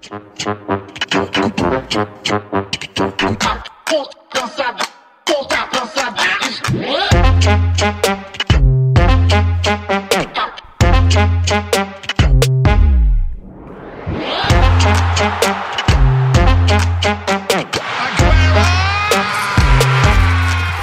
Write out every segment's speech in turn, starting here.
På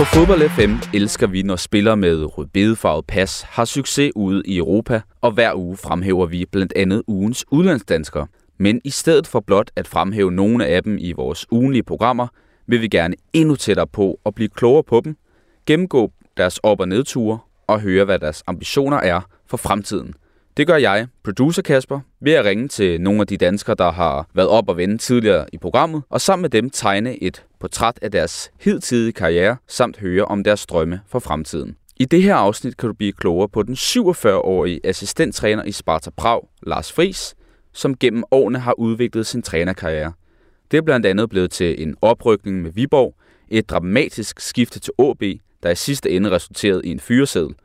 Fodbold FM elsker vi, når spillere med rødbedefarvet pas har succes ude i Europa, og hver uge fremhæver vi blandt andet ugens udlandsdanskere. Men i stedet for blot at fremhæve nogle af dem i vores ugenlige programmer, vil vi gerne endnu tættere på at blive klogere på dem, gennemgå deres op- og nedture og høre, hvad deres ambitioner er for fremtiden. Det gør jeg, producer Kasper, ved at ringe til nogle af de danskere, der har været op og vende tidligere i programmet, og sammen med dem tegne et portræt af deres hidtidige karriere, samt høre om deres drømme for fremtiden. I det her afsnit kan du blive klogere på den 47-årige assistenttræner i Sparta Prag, Lars Fris, som gennem årene har udviklet sin trænerkarriere. Det er blandt andet blevet til en oprykning med Viborg, et dramatisk skifte til AB, der i sidste ende resulterede i en fyreseddel.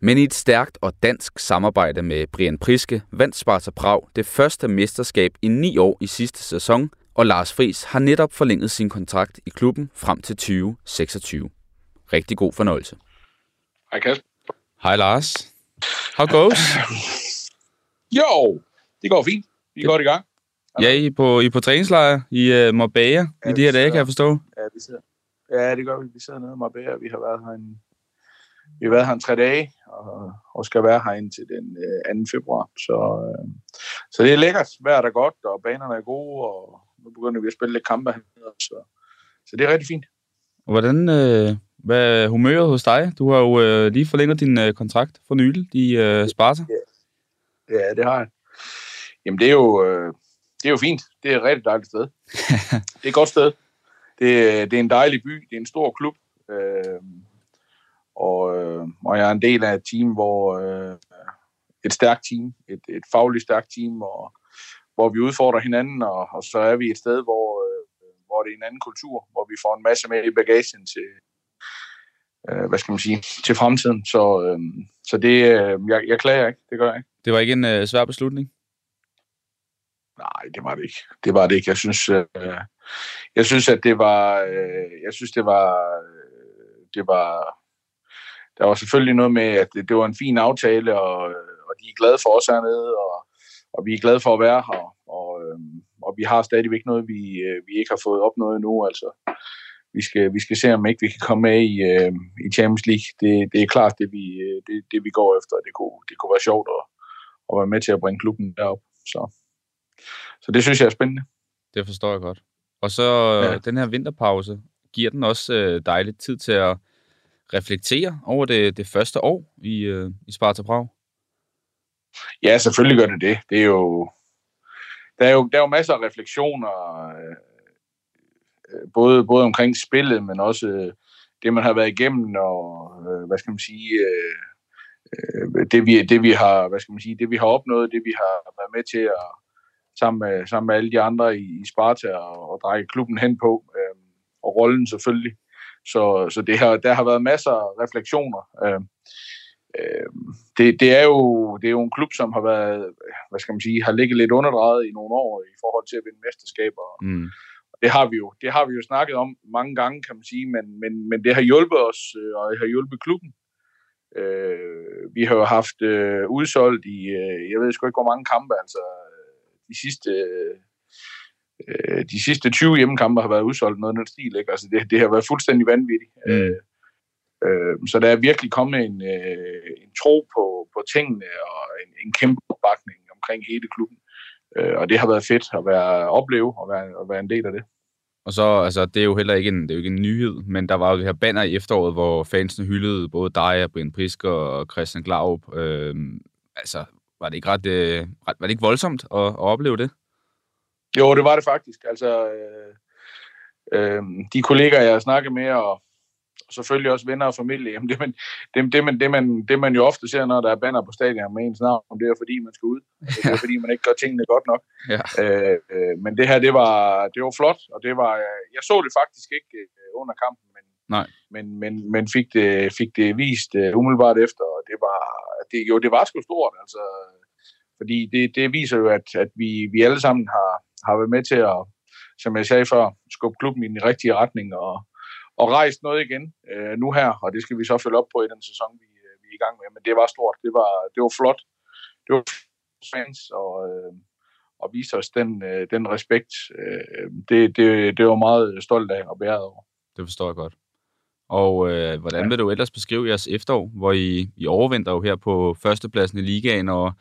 Men i et stærkt og dansk samarbejde med Brian Priske vandt Sparta Prag det første mesterskab i ni år i sidste sæson, og Lars Friis har netop forlænget sin kontrakt i klubben frem til 2026. Rigtig god fornøjelse. Hej Kasper. Hej Lars. How goes? Jo, det går fint. Vi er godt i gang. Ja, I er på, I er på træningslejr i uh, Marbella ja, i de her dage, kan jeg forstå. Ja, vi sidder. Ja, det gør vi. Vi sidder nede i Marbella. Vi har været her en, vi har været her en tre dage, og, og skal være her indtil den øh, 2. februar. Så, øh, så det er lækkert. Vejret er godt, og banerne er gode, og nu begynder vi at spille lidt kampe hernede. Så, så det er rigtig fint. Hvordan, øh, hvad er humøret hos dig? Du har jo øh, lige forlænget din øh, kontrakt for nylig i øh, Sparta. Ja. ja, det har jeg. Jamen, det er jo, øh, det er jo fint. Det er et rigtig dejligt sted. det er et godt sted. Det, det er en dejlig by. Det er en stor klub. Øh, og, øh, og jeg er en del af et team, hvor øh, et stærkt team, et, et fagligt stærkt team, og, hvor vi udfordrer hinanden, og, og så er vi et sted, hvor, øh, hvor det er en anden kultur, hvor vi får en masse med i bagagen til, øh, hvad skal man sige, til fremtiden. Så, øh, så det, øh, jeg, jeg klager ikke, det gør jeg ikke. Det var ikke en øh, svær beslutning? Nej, det var det ikke. Det var det ikke. Jeg synes, øh, jeg synes at det var, øh, jeg synes, det var, øh, det var, der var selvfølgelig noget med, at det, det var en fin aftale, og, øh, og de er glade for os hernede, og, og vi er glade for at være her, og, øh, og vi har stadigvæk noget, vi, øh, vi ikke har fået opnået endnu, altså vi skal, vi skal se, om ikke vi kan komme med i, øh, i Champions League. Det, det er klart, det vi, øh, det, det vi går efter. Det kunne, det kunne være sjovt at, at være med til at bringe klubben derop. Så, så det synes jeg er spændende. Det forstår jeg godt. Og så ja. den her vinterpause, giver den også øh, dejligt tid til at reflektere over det, det første år i, øh, i Sparta Prag? Ja, selvfølgelig gør det det. Det er jo, der er jo, der er jo masser af refleksioner, øh, både, både omkring spillet, men også øh, det, man har været igennem, og øh, hvad skal man sige, øh, øh, det, vi, det, vi har, hvad skal man sige, det, vi har opnået, det, vi har været med til at, sammen med, sammen med alle de andre i, i Sparta, og, og dreje klubben hen på, øh, og rollen selvfølgelig. Så, så det har, der har været masser af refleksioner. Øh, øh, det, det, er jo, det er jo en klub, som har været, hvad skal man sige, har ligget lidt underdrejet i nogle år i forhold til at vinde mesterskaber. Mm. Det har vi jo, det har vi jo snakket om mange gange, kan man sige, men, men, men det har hjulpet os, øh, og det har hjulpet klubben. Øh, vi har jo haft øh, udsolgt i, øh, jeg ved sgu ikke, hvor mange kampe, altså de sidste øh, de sidste 20 hjemmekampe har været udsolgt noget af den stil. Ikke? Altså det, det har været fuldstændig vanvittigt. Mm. Øh, øh, så der er virkelig kommet en, øh, en tro på, på tingene og en, en kæmpe opbakning omkring hele klubben. Øh, og det har været fedt at være opleve og være, at være en del af det. Og så, altså, det er jo heller ikke en, det er jo ikke en nyhed, men der var jo det her banner i efteråret, hvor fansene hyldede både dig og Brian Prisk og Christian Glaup. Øh, altså, var det ikke ret, øh, ret var det ikke voldsomt at, at opleve det? Jo, det var det faktisk. Altså, øh, øh, de kollegaer, jeg har snakket med, og, og selvfølgelig også venner og familie, jamen det, man, det, det, man, det, man, det man jo ofte ser, når der er banner på stadion med ens navn, det er fordi, man skal ud. Altså, det er fordi, man ikke gør tingene godt nok. Ja. Øh, øh, men det her, det var, det var flot, og det var, jeg så det faktisk ikke øh, under kampen, Nej. men, men, men fik, det, fik det vist uh, umiddelbart efter, og det var, det, jo, det var sgu stort, altså, fordi det, det viser jo, at, at vi, vi alle sammen har, har været med til at, som jeg sagde før, skubbe klubben i den rigtige retning og, og rejse noget igen øh, nu her, og det skal vi så følge op på i den sæson, vi, øh, vi er i gang med. Men det var stort, det var, det var flot. Det var fans og, øh, og vise os den, øh, den respekt. Øh, det, det, det var meget stolt af og bæret over. Det forstår jeg godt. Og øh, hvordan vil du ellers beskrive jeres efterår, hvor I, I overvinder jo her på førstepladsen i ligaen og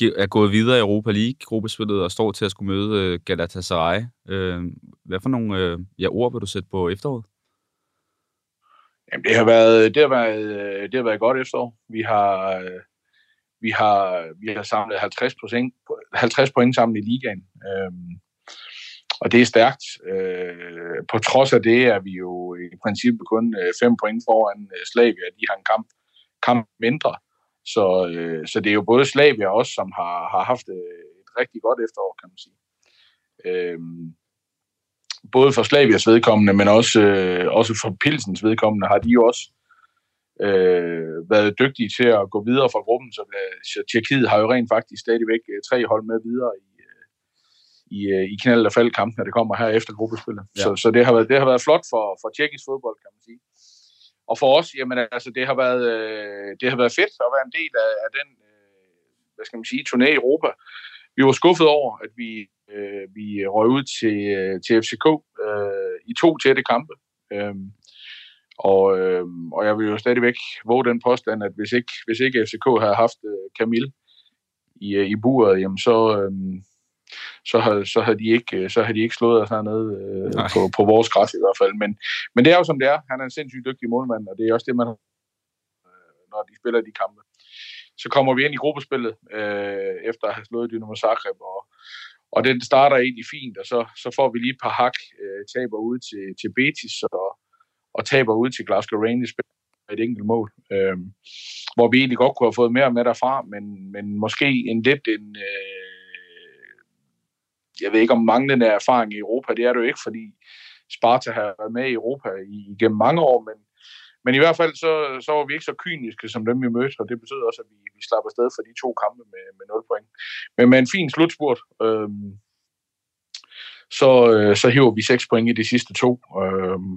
er gået videre i Europa League-gruppespillet og står til at skulle møde øh, Galatasaray. Øh, hvad for nogle øh, ja, ord vil du sætte på efteråret? Jamen, det har været, det har været, øh, det har været et godt efterår. Vi har, øh, vi har, vi har samlet 50 point, 50 point sammen i ligaen. Øhm, og det er stærkt. Øh, på trods af det er vi jo i princippet kun øh, fem point foran øh, Slavia. De har en kamp, kamp mindre. Så, øh, så det er jo både Slavia også, som har, har haft øh, et rigtig godt efterår, kan man sige. Øh, både for Slavias vedkommende, men også, øh, også for Pilsens vedkommende, har de jo også øh, været dygtige til at gå videre fra gruppen. Så, så Tjekkiet har jo rent faktisk stadigvæk tre hold med videre i, i, øh, i knald- og faldkampen, når det kommer her efter gruppespillet. Ja. Så, så det, har været, det har været flot for, for tjekkisk fodbold, kan man sige. Og for os, jamen altså, det har været, øh, det har været fedt at være en del af, af den, øh, hvad skal man sige, turné i Europa. Vi var skuffet over, at vi, øh, vi røg ud til, til FCK øh, i to tætte kampe. Øh, og, øh, og jeg vil jo stadigvæk våge den påstand, at hvis ikke, hvis ikke FCK havde haft øh, Camille i, i buret, jamen så, øh, så havde, så havde, de, ikke, så havde de ikke slået os hernede øh, på, på vores græs i hvert fald. Men, men det er jo som det er. Han er en sindssygt dygtig målmand, og det er også det, man øh, når de spiller de kampe. Så kommer vi ind i gruppespillet øh, efter at have slået Dynamo Zagreb, og, og den starter egentlig fint, og så, så får vi lige et par hak, øh, taber ud til, til Betis, og, og taber ud til Glasgow Rangers et enkelt mål. Øh, hvor vi egentlig godt kunne have fået mere med derfra, men, men måske en lidt en, øh, jeg ved ikke om manglende erfaring i Europa, det er det jo ikke, fordi Sparta har været med i Europa igennem mange år, men, men i hvert fald så, så var vi ikke så kyniske som dem, vi mødte, og det betød også, at vi, vi slapper afsted for de to kampe med, med 0 point. Men med en fin slutspurt, øhm, så, øh, så hiver vi 6 point i de sidste to, øhm,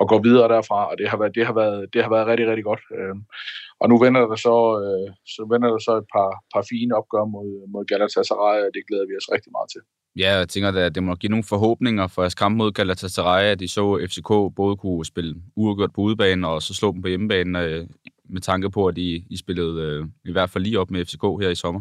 og går videre derfra, og det har været, det har været, det har været rigtig, rigtig godt. Øhm, og nu vender der så, øh, så vender der så et par, par fine opgør mod, mod Galatasaray, og det glæder vi os rigtig meget til. Ja, jeg tænker, at det må give nogle forhåbninger for jeres kamp mod Galatasaray, at de så FCK både kunne spille uafgjort på udebanen og så slå dem på hjemmebanen, øh, med tanke på, at I, I spillede øh, i hvert fald lige op med FCK her i sommer.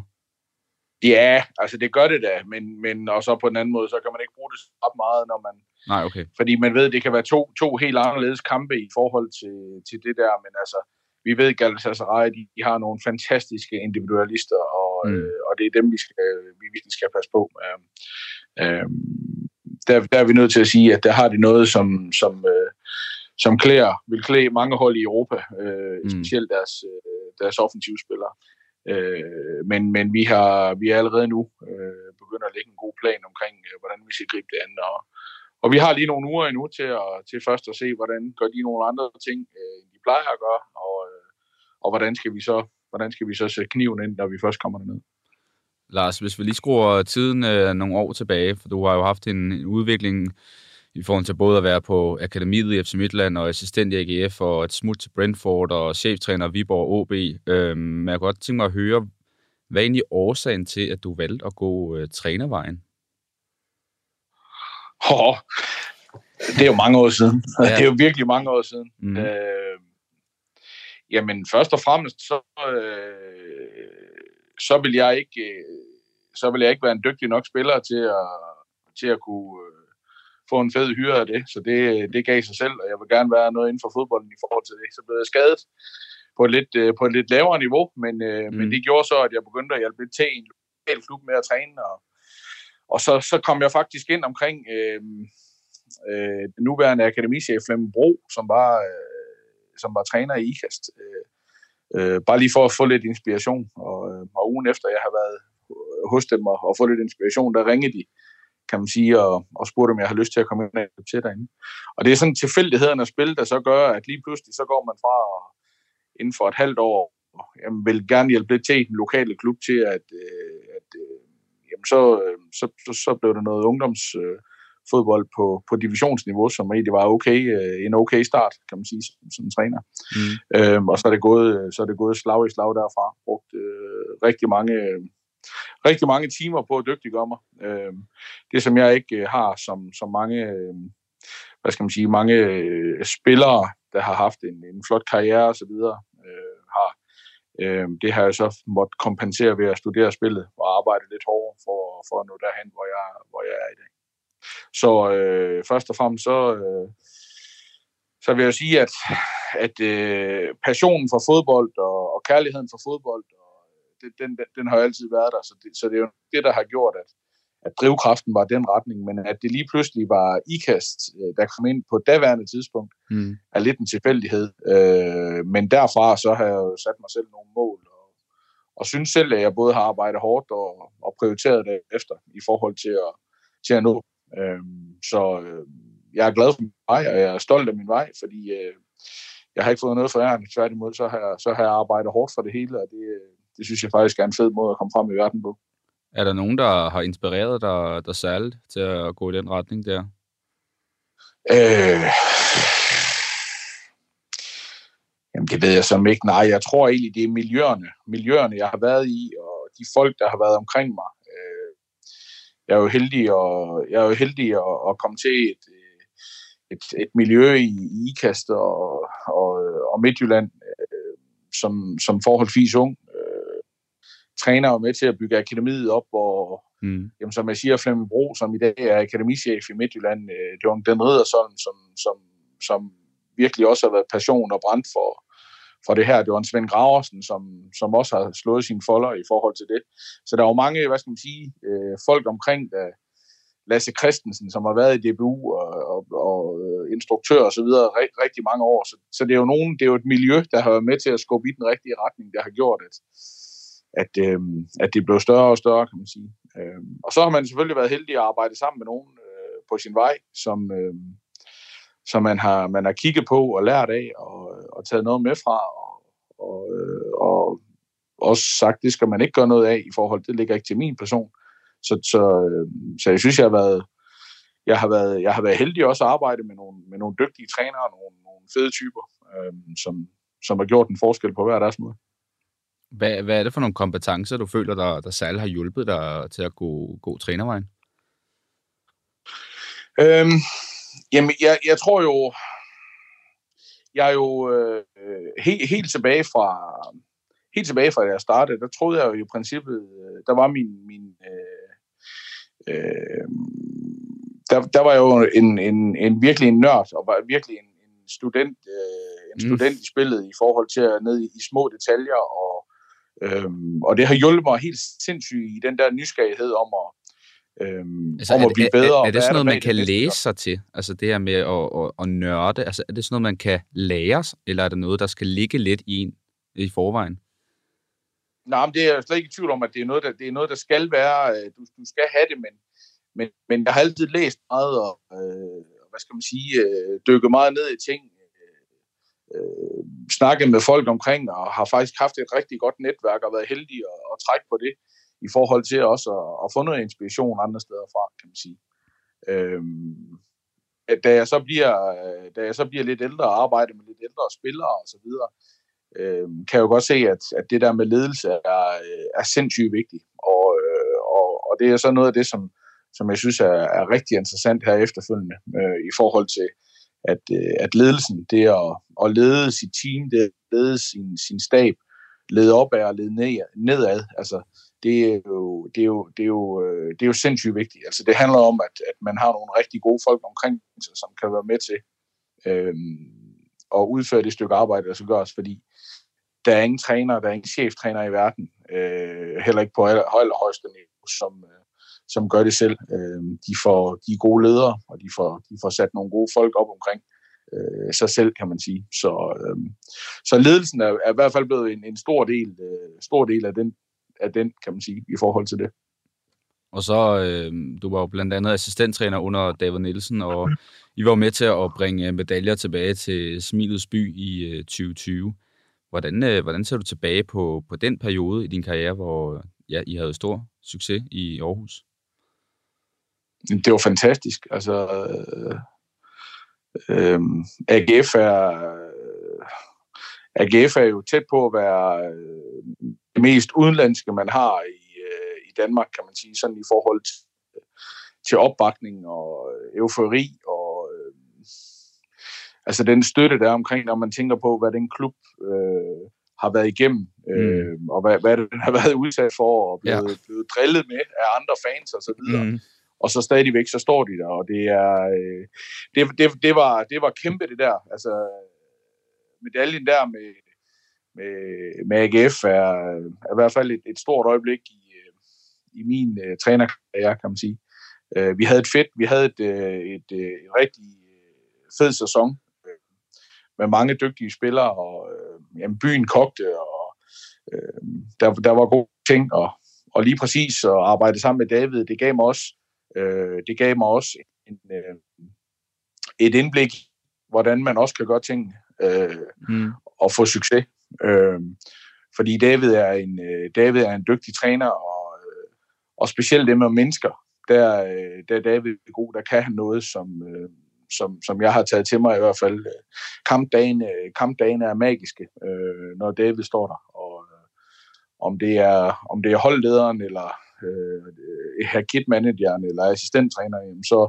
Ja, altså det gør det da, men, men og så på den anden måde, så kan man ikke bruge det så meget, når man... Nej, okay. Fordi man ved, det kan være to, to helt anderledes kampe i forhold til, til det der, men altså, vi ved, at Galatasaray, de, de har nogle fantastiske individualister, og, mm. øh, og det er dem, vi skal, vi virkelig skal passe på. Øh, øh, der, der er vi nødt til at sige, at der har de noget, som, som, øh, som klæder, vil klæde mange hold i Europa, øh, mm. specielt deres, øh, deres offensivspillere. Øh, men, men vi har vi er allerede nu øh, begyndt at lægge en god plan omkring, øh, hvordan vi skal gribe det an. Og, og vi har lige nogle uger endnu til, at, til først at se, hvordan gør de nogle andre ting, øh, end de plejer at gøre, og, og hvordan skal vi så hvordan skal vi så sætte kniven ind, når vi først kommer derned. Lars, hvis vi lige skruer tiden øh, nogle år tilbage, for du har jo haft en, en udvikling i forhold til både at være på akademiet i FC Midtland og assistent i AGF og et smut til Brentford og cheftræner Viborg OB. Øhm, men jeg kunne godt tænke mig at høre, hvad er egentlig årsagen til, at du valgte at gå øh, trænervejen? Oh, det er jo mange år siden. Ja. Det er jo virkelig mange år siden. Mm. Øh, jamen, først og fremmest, så, øh, så vil jeg ikke øh, så vil jeg ikke være en dygtig nok spiller til at, til at kunne øh, få en fed hyre af det. Så det, det gav sig selv, og jeg vil gerne være noget inden for fodbolden i forhold til det. Så blev jeg skadet på et lidt, øh, på et lidt lavere niveau, men, øh, mm. men det gjorde så, at jeg begyndte at hjælpe lidt til en lokal klub med at træne, og, og så, så kom jeg faktisk ind omkring øh, øh, den nuværende akademichef Flemming Bro, som var, øh, som var træner i IKAST. Øh, øh, bare lige for at få lidt inspiration, og, øh, og ugen efter jeg har været hos dem og, og få lidt inspiration, der ringede de kan man sige, og, og spurgte, om jeg har lyst til at komme ind og til derinde. Og det er sådan tilfældighederne af spil, der så gør, at lige pludselig så går man fra inden for et halvt år, jamen, vil gerne hjælpe lidt til i den lokale klub til at, øh, at øh, jamen så, øh, så, så, så blev der noget ungdoms... Øh, fodbold på, på divisionsniveau, som egentlig var okay, øh, en okay start, kan man sige, som, som træner. Mm. Øhm, og så er, det gået, så er det gået slag i slag derfra. Brugt øh, rigtig mange rigtig mange timer på at dygtiggøre mig. Øh, det, som jeg ikke øh, har, som, som mange, øh, hvad skal man sige, mange øh, spillere, der har haft en, en flot karriere osv., øh, har, øh, det har jeg så måttet kompensere ved at studere spillet og arbejde lidt hårdere for, for at nå derhen, hvor jeg, hvor jeg er i dag. Så øh, først og fremmest så, øh, så vil jeg sige, at, at øh, passionen for fodbold og, og kærligheden for fodbold, og det, den, den, den har altid været der. Så det, så det er jo det, der har gjort, at, at drivkraften var den retning, men at det lige pludselig var ikast, øh, der kom ind på daværende tidspunkt, mm. er lidt en tilfældighed. Øh, men derfra så har jeg jo sat mig selv nogle mål, og, og synes selv, at jeg både har arbejdet hårdt og, og prioriteret det efter, i forhold til at, til at nå Øh, så øh, jeg er glad for min vej, og jeg er stolt af min vej, fordi øh, jeg har ikke fået noget for æren. Tværtimod, så har, jeg, så har jeg arbejdet hårdt for det hele, og det, det synes jeg faktisk er en fed måde at komme frem i verden på. Er der nogen, der har inspireret dig der særligt til at gå i den retning der? Øh, jamen, det ved jeg som ikke. Nej, jeg tror egentlig, det er miljøerne. Miljøerne, jeg har været i, og de folk, der har været omkring mig jeg er jo heldig, og, jeg er jo heldig at, at komme til et, et, et miljø i, i IKAST og, og, og Midtjylland, øh, som, som forholdsvis ung. Øh, træner jo med til at bygge akademiet op, og mm. jamen, som jeg siger, Flemming Bro, som i dag er akademichef i Midtjylland, øh, det var den ridder, som, som, som virkelig også har været passion og brændt for, for det her. Det var en Svend Graversen, som, som også har slået sine folder i forhold til det. Så der er jo mange, hvad skal man sige, øh, folk omkring, der, Lasse Christensen, som har været i DBU og, og, og øh, instruktør og så videre rigt, rigtig mange år. Så, så det er jo nogen, det er jo et miljø, der har været med til at skubbe i den rigtige retning, der har gjort, at, at, øh, at det blev større og større, kan man sige. Øh, og så har man selvfølgelig været heldig at arbejde sammen med nogen øh, på sin vej, som, øh, som man har, man har kigget på og lært af og, og taget noget med fra og, og, og også sagt, det skal man ikke gøre noget af i forhold det ligger ikke til min person. Så, så, så jeg synes, jeg har været, jeg har været, jeg har været heldig også at arbejde med nogle, med nogle dygtige trænere, nogle, nogle fede typer, øhm, som, som har gjort en forskel på hver deres måde. Hvad, hvad er det for nogle kompetencer, du føler, der, der særligt har hjulpet dig til at gå, gå trænervejen? Øhm, Jamen, jeg, jeg tror jo, jeg er jo øh, helt, helt tilbage fra, helt tilbage fra, da jeg startede, der troede jeg jo i princippet, øh, der var min, min øh, øh, der, der var jo en, en, en virkelig en nørd, og var virkelig en, en student, øh, en mm. student mm. i spillet i forhold til at ned i, i små detaljer, og, øh, og det har hjulpet mig helt sindssygt i den der nysgerrighed om at, øhm, altså, om at blive bedre. Er, er, er det sådan noget, man kan læse sig til? Altså det her med at, at, at nørde, altså er det sådan noget, man kan lære, eller er det noget, der skal ligge lidt i en i forvejen? Nej, men det er jeg slet ikke i tvivl om, at det er noget, der, det er noget, der skal være, øh, du, du skal have det, men, men, men jeg har altid læst meget og, øh, hvad skal man sige, øh, dykket meget ned i ting, øh, snakket med folk omkring, og har faktisk haft et rigtig godt netværk og været heldig at, at trække på det i forhold til også at, at få noget inspiration andre steder fra, kan man sige. Øhm, da jeg så bliver, da jeg så bliver lidt ældre og arbejder med lidt ældre spillere og så videre, øhm, kan jeg jo godt se, at, at det der med ledelse er, er sindssygt vigtigt. Og, øh, og, og det er så noget af det, som, som jeg synes er, er rigtig interessant her efterfølgende øh, i forhold til, at, øh, at ledelsen, det er at, at lede sit team, det er at lede sin, sin stab, lede opad og lede nedad. Altså, det er jo, det er jo, det er jo, øh, det er jo sindssygt vigtigt. Altså, det handler om, at, at man har nogle rigtig gode folk omkring sig, som kan være med til øh, at udføre det stykke arbejde, der skal gøres, fordi der er ingen træner, der er ingen cheftræner i verden, øh, heller ikke på højeste niveau, som, øh, som gør det selv. Øh, de, får, de er gode ledere, og de får, de får sat nogle gode folk op omkring øh, sig selv, kan man sige. Så, øh, så ledelsen er, er i hvert fald blevet en, en stor, del, øh, stor del af den af den, kan man sige, i forhold til det. Og så, øh, du var jo blandt andet assistenttræner under David Nielsen, og I var med til at bringe medaljer tilbage til Smilets by i øh, 2020. Hvordan, øh, hvordan ser du tilbage på, på den periode i din karriere, hvor ja, I havde stor succes i Aarhus? Det var fantastisk. Altså, øh, øh, AGF er AGF er jo tæt på at være øh, mest udenlandske, man har i, øh, i Danmark, kan man sige, sådan i forhold til, til opbakning og eufori og øh, altså den støtte, der er omkring, når man tænker på, hvad den klub øh, har været igennem, øh, mm. og hvad, hvad den har været udsat for, og blevet, ja. blevet drillet med af andre fans og så videre. Mm. Og så stadigvæk, så står de der, og det er, øh, det, det, det, var, det var kæmpe det der. Altså, medaljen der med, med, med AGF er, er i hvert fald et, et stort øjeblik i, i min uh, trænerkarriere, kan man sige. Uh, vi havde et fedt, vi havde et, uh, et, uh, et rigtig fed sæson uh, med mange dygtige spillere, og uh, jamen, byen kogte, og uh, der, der var gode ting, og, og lige præcis at arbejde sammen med David, det gav mig også, uh, det gav mig også en, uh, et indblik hvordan man også kan gøre tingene øh, mm. og få succes. Øh, fordi David er en øh, David er en dygtig træner og øh, og specielt det med mennesker. Der øh, der er David god, der kan han noget som øh, som, som jeg har taget til mig i hvert fald. Kampdagen, øh, kampdagen er magiske, øh, når David står der. Og øh, om det er om det er holdlederen eller øh, her kitmanageren eller assistenttræneren, så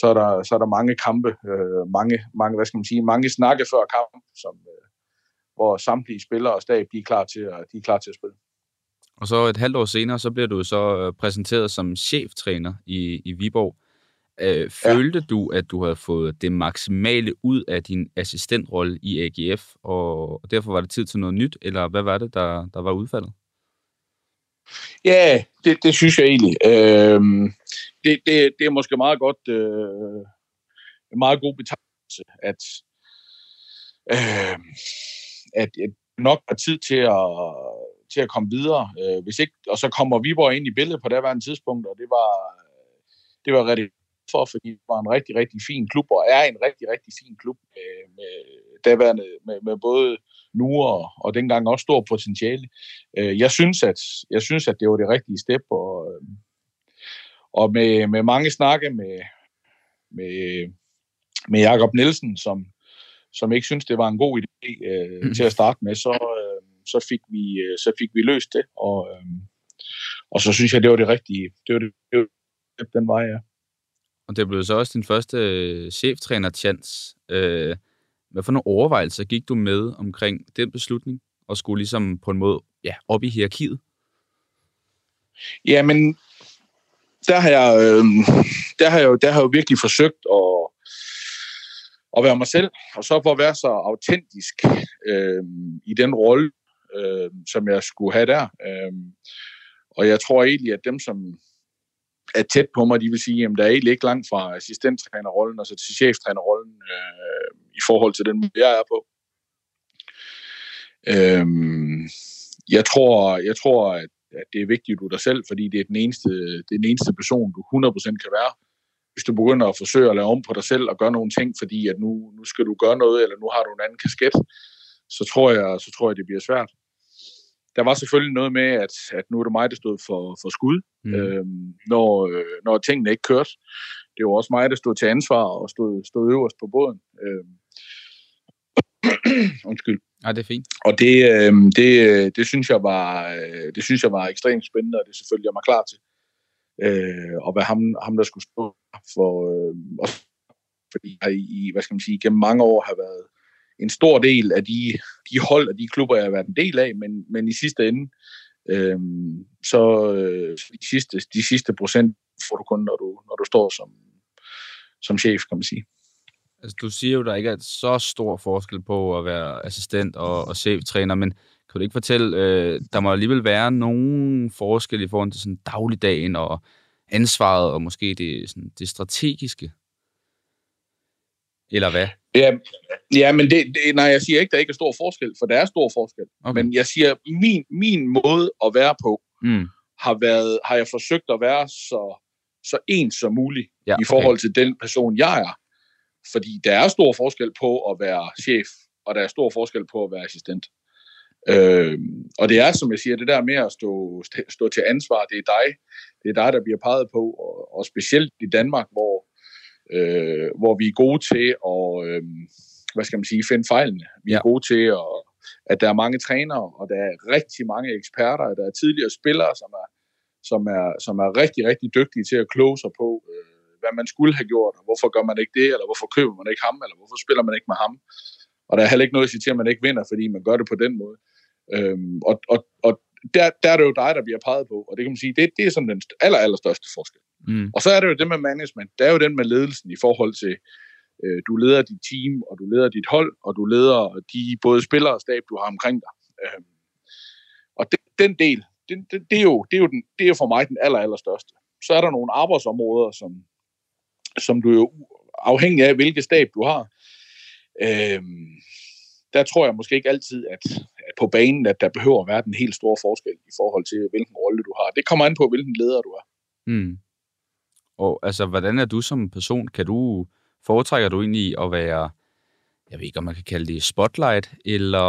så er der, så er der mange kampe, øh, mange, mange, hvad skal man sige, mange snakke før kamp, som, øh, hvor samtlige spillere og stab, de er klar til at, de er klar til at spille. Og så et halvt år senere, så bliver du så øh, præsenteret som cheftræner i, i Viborg. Øh, følte ja. du, at du havde fået det maksimale ud af din assistentrolle i AGF, og derfor var det tid til noget nyt, eller hvad var det, der, der var udfaldet? Ja, det, det synes jeg egentlig. Øh, det, det, det er måske meget godt, øh, meget god betegnelse, at, øh, at, det nok er tid til at, til at komme videre. Øh, hvis ikke, og så kommer Viborg ind i billedet på det var en tidspunkt, og det var, det var rigtig for, fordi det var en rigtig, rigtig fin klub, og er en rigtig, rigtig fin klub med, med, daværende, med, med både nu og, og dengang også stor potentiale. Øh, jeg, synes, at, jeg synes, at det var det rigtige step, og, øh, og med, med mange snakke med, med, med Jakob Nielsen, som, som ikke synes, det var en god idé øh, mm. til at starte med, så, øh, så, fik vi, øh, så fik vi løst det, og, øh, og så synes jeg, det var det rigtige. Det var, det, det var den vej, ja. Og det blev så også din første øh, cheftræner-chance. Øh, hvad for nogle overvejelser gik du med omkring den beslutning, og skulle ligesom på en måde ja, op i hierarkiet? Jamen, der har jeg, øh, der har jeg, der har jeg jo virkelig forsøgt at, at være mig selv, og så for at være så autentisk øh, i den rolle, øh, som jeg skulle have der. Øh, og jeg tror egentlig, at dem, som er tæt på mig, de vil sige, at der er egentlig ikke langt fra assistenttrænerrollen og så til cheftrænerrollen øh, i forhold til den, jeg er på. Øh, jeg tror, jeg tror at at det er vigtigt, at du er dig selv, fordi det er den eneste, det er den eneste person, du 100% kan være. Hvis du begynder at forsøge at lave om på dig selv og gøre nogle ting, fordi at nu, nu skal du gøre noget, eller nu har du en anden kasket, så tror jeg, så tror jeg det bliver svært. Der var selvfølgelig noget med, at, at nu er det mig, der stod for, for skud, mm. øhm, når, øh, når tingene ikke kørte. Det var også mig, der stod til ansvar og stod, stod øverst på båden. Øhm, undskyld. Ja, det er fint. Og det, øh, det, det, synes jeg var, øh, det synes jeg var ekstremt spændende, og det selvfølgelig jeg mig klar til. Øh, og hvad ham, ham, der skulle stå for, øh, også fordi jeg i, hvad skal man sige, gennem mange år har været en stor del af de, de hold og de klubber, jeg har været en del af, men, men i sidste ende, øh, så øh, de, sidste, de sidste procent får du kun, når du, når du står som, som chef, kan man sige. Altså, du siger jo, der ikke er så stor forskel på at være assistent og, og cheftræner, men kan du ikke fortælle, øh, der må alligevel være nogen forskel i forhold til sådan dagligdagen og ansvaret og måske det, sådan, det strategiske? Eller hvad? Ja, ja men det, det, nej, jeg siger ikke, der ikke er stor forskel, for der er stor forskel. Okay. Men jeg siger, min, min måde at være på, mm. har, været, har jeg forsøgt at være så, så ens som muligt ja, okay. i forhold til den person, jeg er. Fordi der er stor forskel på at være chef, og der er stor forskel på at være assistent. Øh, og det er, som jeg siger, det der med at stå, stå til ansvar, det er dig, det er dig, der bliver peget på, og, og specielt i Danmark, hvor, øh, hvor vi er gode til at, øh, hvad skal man sige, finde fejlene. Vi er ja. gode til, at, at der er mange trænere, og der er rigtig mange eksperter, der er tidligere spillere, som er, som er, som er rigtig, rigtig dygtige til at kloge sig på, øh, hvad man skulle have gjort, og hvorfor gør man ikke det, eller hvorfor køber man ikke ham, eller hvorfor spiller man ikke med ham. Og der er heller ikke noget at sige til, at man ikke vinder, fordi man gør det på den måde. Øhm, og og, og der, der er det jo dig, der bliver peget på, og det kan man sige, det, det er sådan den aller, aller største forskel. Mm. Og så er det jo det med management, det er jo den med ledelsen i forhold til, øh, du leder dit team, og du leder dit hold, og du leder de både spillere og stab, du har omkring dig. Øhm, og det, den del, det, det, det, er jo, det, er jo den, det er for mig den aller, aller største. Så er der nogle arbejdsområder, som, som du jo afhængig af, hvilket stab du har, øhm, der tror jeg måske ikke altid, at, at på banen, at der behøver at være den helt store forskel i forhold til, hvilken rolle du har. Det kommer an på, hvilken leder du er. Mm. Og altså, hvordan er du som person? Kan du, foretrækker du egentlig at være, jeg ved ikke, om man kan kalde det spotlight, eller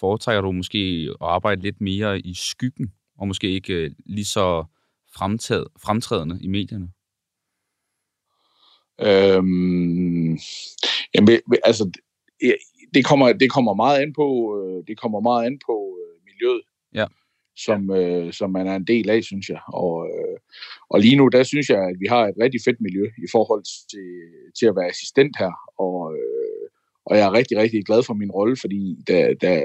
foretrækker du måske at arbejde lidt mere i skyggen, og måske ikke øh, lige så fremtræd, fremtrædende i medierne? Øhm, jamen, altså, det kommer, det kommer meget an på, øh, det kommer meget an på øh, miljøet, ja. som, øh, som man er en del af, synes jeg. Og, øh, og lige nu, der synes jeg, at vi har et rigtig fedt miljø i forhold til, til at være assistent her. Og, øh, og jeg er rigtig, rigtig glad for min rolle, fordi der, der,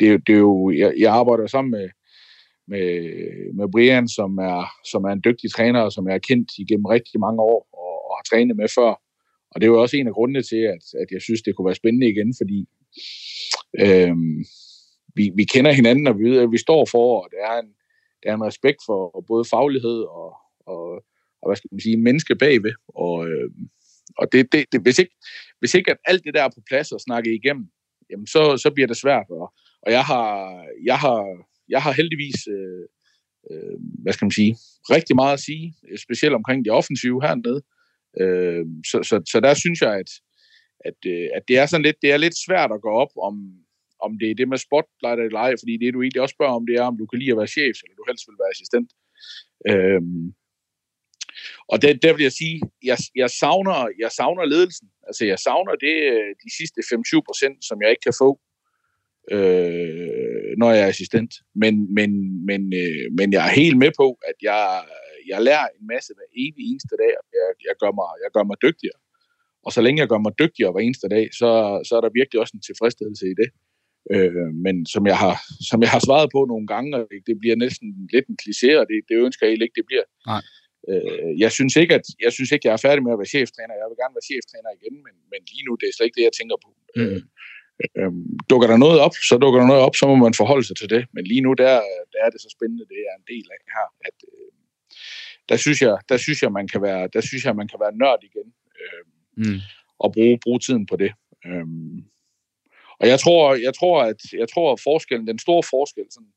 det, det er jo, jeg, jeg arbejder sammen med, med, med Brian, som er, som er en dygtig træner, og som jeg har kendt igennem rigtig mange år, og, og har trænet med før. Og det er jo også en af grundene til, at, at jeg synes, det kunne være spændende igen, fordi øh, vi, vi kender hinanden, og vi ved, at vi står for, og der er en, der er en respekt for både faglighed og, og, og hvad skal man sige, menneske bagved. Og, øh, og det, det, det, hvis, ikke, hvis ikke at alt det der er på plads og snakke igennem, jamen så, så bliver det svært. Og, og jeg, har, jeg, har, jeg har heldigvis, øh, øh, hvad skal man sige, rigtig meget at sige, specielt omkring det offensive hernede. Øh, så, så, så der synes jeg, at, at, øh, at det er sådan lidt, det er lidt svært at gå op om, om det er det med spotlight eller ej, fordi det du egentlig også spørger om, det er, om du kan lide at være chef, eller du helst vil være assistent. Øhm, og det, der vil jeg sige, jeg, jeg, savner, jeg savner ledelsen. Altså, jeg savner det øh, de sidste 5-7 procent, som jeg ikke kan få, øh, når jeg er assistent. Men, men, men, øh, men jeg er helt med på, at jeg, jeg lærer en masse hver evig eneste dag, og jeg, jeg, gør mig, jeg gør mig dygtigere. Og så længe jeg gør mig dygtigere hver eneste dag, så, så er der virkelig også en tilfredsstillelse i det. Øh, men som jeg, har, som jeg har svaret på nogle gange, og det, det bliver næsten lidt en kliché, og det, det ønsker jeg ikke, det bliver. Nej. Øh, jeg, synes ikke, at, jeg synes ikke, jeg er færdig med at være cheftræner. Jeg vil gerne være cheftræner igen, men, men lige nu det er slet ikke det, jeg tænker på. Mm. Øh, øh, dukker der noget op, så dukker der noget op, så må man forholde sig til det. Men lige nu, der, der er det så spændende, det er en del af her, at, øh, der synes jeg, der synes jeg, man kan være, der synes jeg, man kan være nørd igen øh, mm. og bruge, bruge tiden på det. Øh, og jeg tror, jeg tror, at jeg tror, at forskellen, den store forskel, sådan,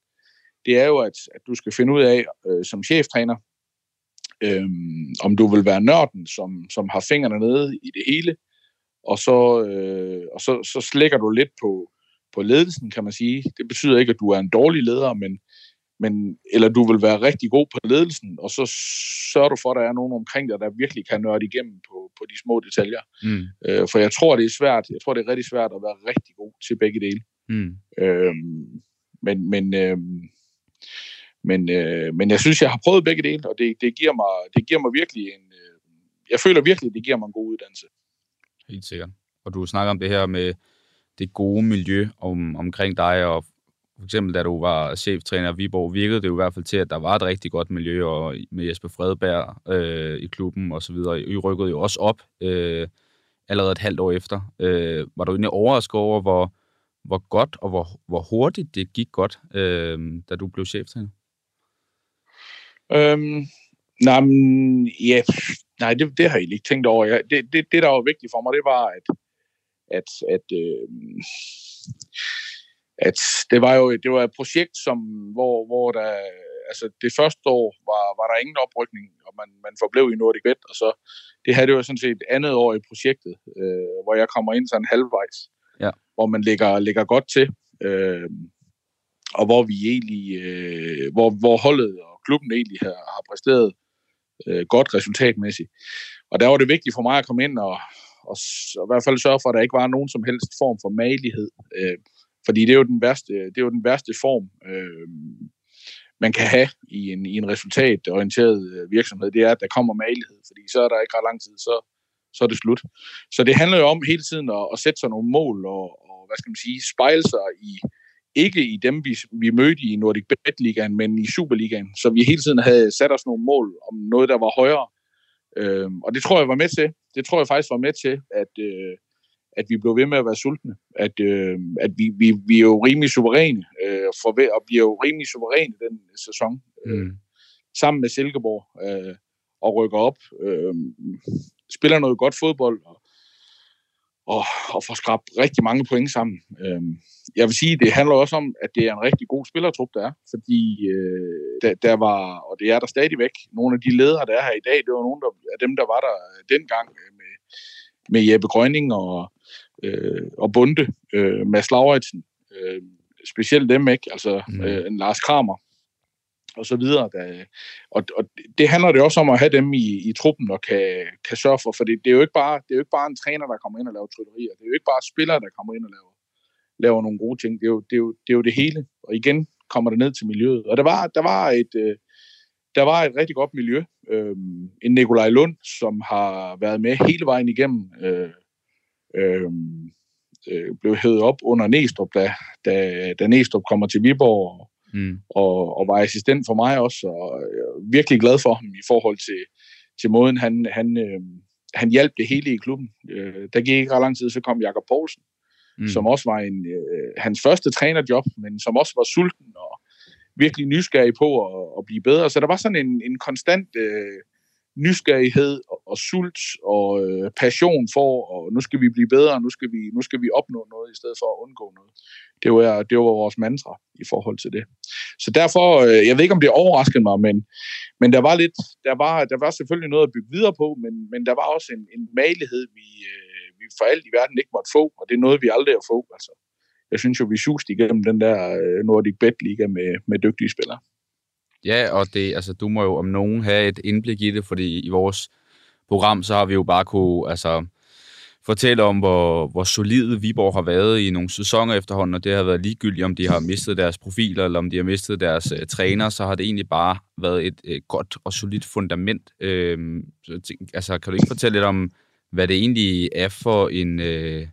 det er jo, at, at du skal finde ud af øh, som cheftræner, øh, om du vil være nørden, som, som har fingrene nede i det hele, og så, øh, og så, så slækker du lidt på, på ledelsen, kan man sige. Det betyder ikke, at du er en dårlig leder, men, men, eller du vil være rigtig god på ledelsen, og så sørger du for, at der er nogen omkring dig, der virkelig kan nørde igennem på, på de små detaljer. Mm. Øh, for jeg tror, det er svært, jeg tror, det er rigtig svært at være rigtig god til begge dele. Mm. Øh, men, men, øh, men, øh, men jeg synes, jeg har prøvet begge dele, og det, det, giver, mig, det giver mig virkelig en... Øh, jeg føler virkelig, det giver mig en god uddannelse. Helt sikkert. Og du snakker om det her med det gode miljø om, omkring dig, og for eksempel da du var cheftræner i Viborg, virkede det jo i hvert fald til, at der var et rigtig godt miljø og med Jesper Fredberg øh, i klubben og så videre. I rykkede jo også op øh, allerede et halvt år efter. Øh, var du egentlig overrasket over, hvor, hvor godt og hvor, hvor hurtigt det gik godt, øh, da du blev cheftræner? Øhm, nej, men, ja, nej det, det har jeg ikke tænkt over. Ja, det, det, det, der var vigtigt for mig, det var, at, at, at øh, at det var jo det var et projekt, som, hvor, hvor der, altså det første år var, var der ingen oprykning, og man, man forblev i Nordic Bet, og så det her det var sådan set andet år i projektet, øh, hvor jeg kommer ind sådan halvvejs, ja. hvor man ligger, ligger godt til. Øh, og hvor vi egentlig, øh, hvor, hvor holdet og klubben egentlig har, har præsteret øh, godt resultatmæssigt. Og der var det vigtigt for mig at komme ind og, og, og i hvert fald sørge for, at der ikke var nogen som helst form for malighed. Øh, fordi det er jo den værste, det er jo den værste form, øh, man kan have i en, i en resultatorienteret øh, virksomhed, det er, at der kommer malighed, fordi så er der ikke ret lang tid, så, så er det slut. Så det handler jo om hele tiden at, at sætte sig nogle mål og, og hvad skal man sige, spejle sig i, ikke i dem, vi, vi mødte i Nordic Bet Ligaen, men i Superligaen. Så vi hele tiden havde sat os nogle mål om noget, der var højere. Øh, og det tror jeg var med til. Det tror jeg faktisk var med til, at, øh, at vi blev ved med at være sultne. At, øh, at vi, vi, vi er jo rimelig suveræne, øh, for, og vi er jo rimelig suveræne den sæson. Øh, mm. Sammen med Silkeborg øh, og rykker op. Øh, spiller noget godt fodbold og, og, og får skrabt rigtig mange point sammen. Øh, jeg vil sige, det handler også om, at det er en rigtig god spillertrup, der er, fordi øh, der, der var, og det er der stadigvæk, nogle af de ledere, der er her i dag, det var nogle der, af dem, der var der dengang med, med Jeppe Grønning og, øh, og Bunde, øh, Mads Lauritsen, øh, specielt dem, ikke? Altså mm. øh, en Lars Kramer og så videre. Der, og, og det handler det også om at have dem i, i truppen og kan, kan sørge for, for det, det, er jo ikke bare, det er jo ikke bare en træner, der kommer ind og laver tryllerier. Det er jo ikke bare spillere, der kommer ind og laver, laver nogle gode ting. Det er, jo, det, er jo, det er jo det hele. Og igen kommer det ned til miljøet. Og der var, der var et... Øh, der var et rigtig godt miljø. Øh, en Nikolaj Lund, som har været med hele vejen igennem, øh, øh, øh, blev hævet op under Næstrup, da, da, da Næstrup kommer til Viborg, og, mm. og, og var assistent for mig også, og jeg er virkelig glad for ham i forhold til, til måden, han, han, øh, han hjalp det hele i klubben. Øh, der gik ikke ret lang tid, så kom Jakob Poulsen, mm. som også var en, øh, hans første trænerjob, men som også var sulten og virkelig nysgerrig på at, at blive bedre. Så der var sådan en, en konstant øh, nysgerrighed og, og sult og øh, passion for, og nu skal vi blive bedre, nu skal vi, nu skal vi opnå noget i stedet for at undgå noget. Det var, det var vores mantra i forhold til det. Så derfor, øh, jeg ved ikke om det overraskede mig, men, men der var lidt, der var, der var selvfølgelig noget at bygge videre på, men, men der var også en, en malighed, vi, øh, vi for alt i verden ikke måtte få, og det er noget, vi aldrig har få. Altså, jeg synes jo, vi suste igennem den der øh, Nordic Bet Liga med, med dygtige spillere. Ja, og det, altså, du må jo om nogen have et indblik i det, fordi i vores program, så har vi jo bare kunne altså, fortælle om, hvor, hvor solide Viborg har været i nogle sæsoner efterhånden, og det har været ligegyldigt, om de har mistet deres profiler, eller om de har mistet deres uh, træner, så har det egentlig bare været et uh, godt og solidt fundament. Uh, så, altså, kan du ikke fortælle lidt om, hvad det egentlig er for en, uh,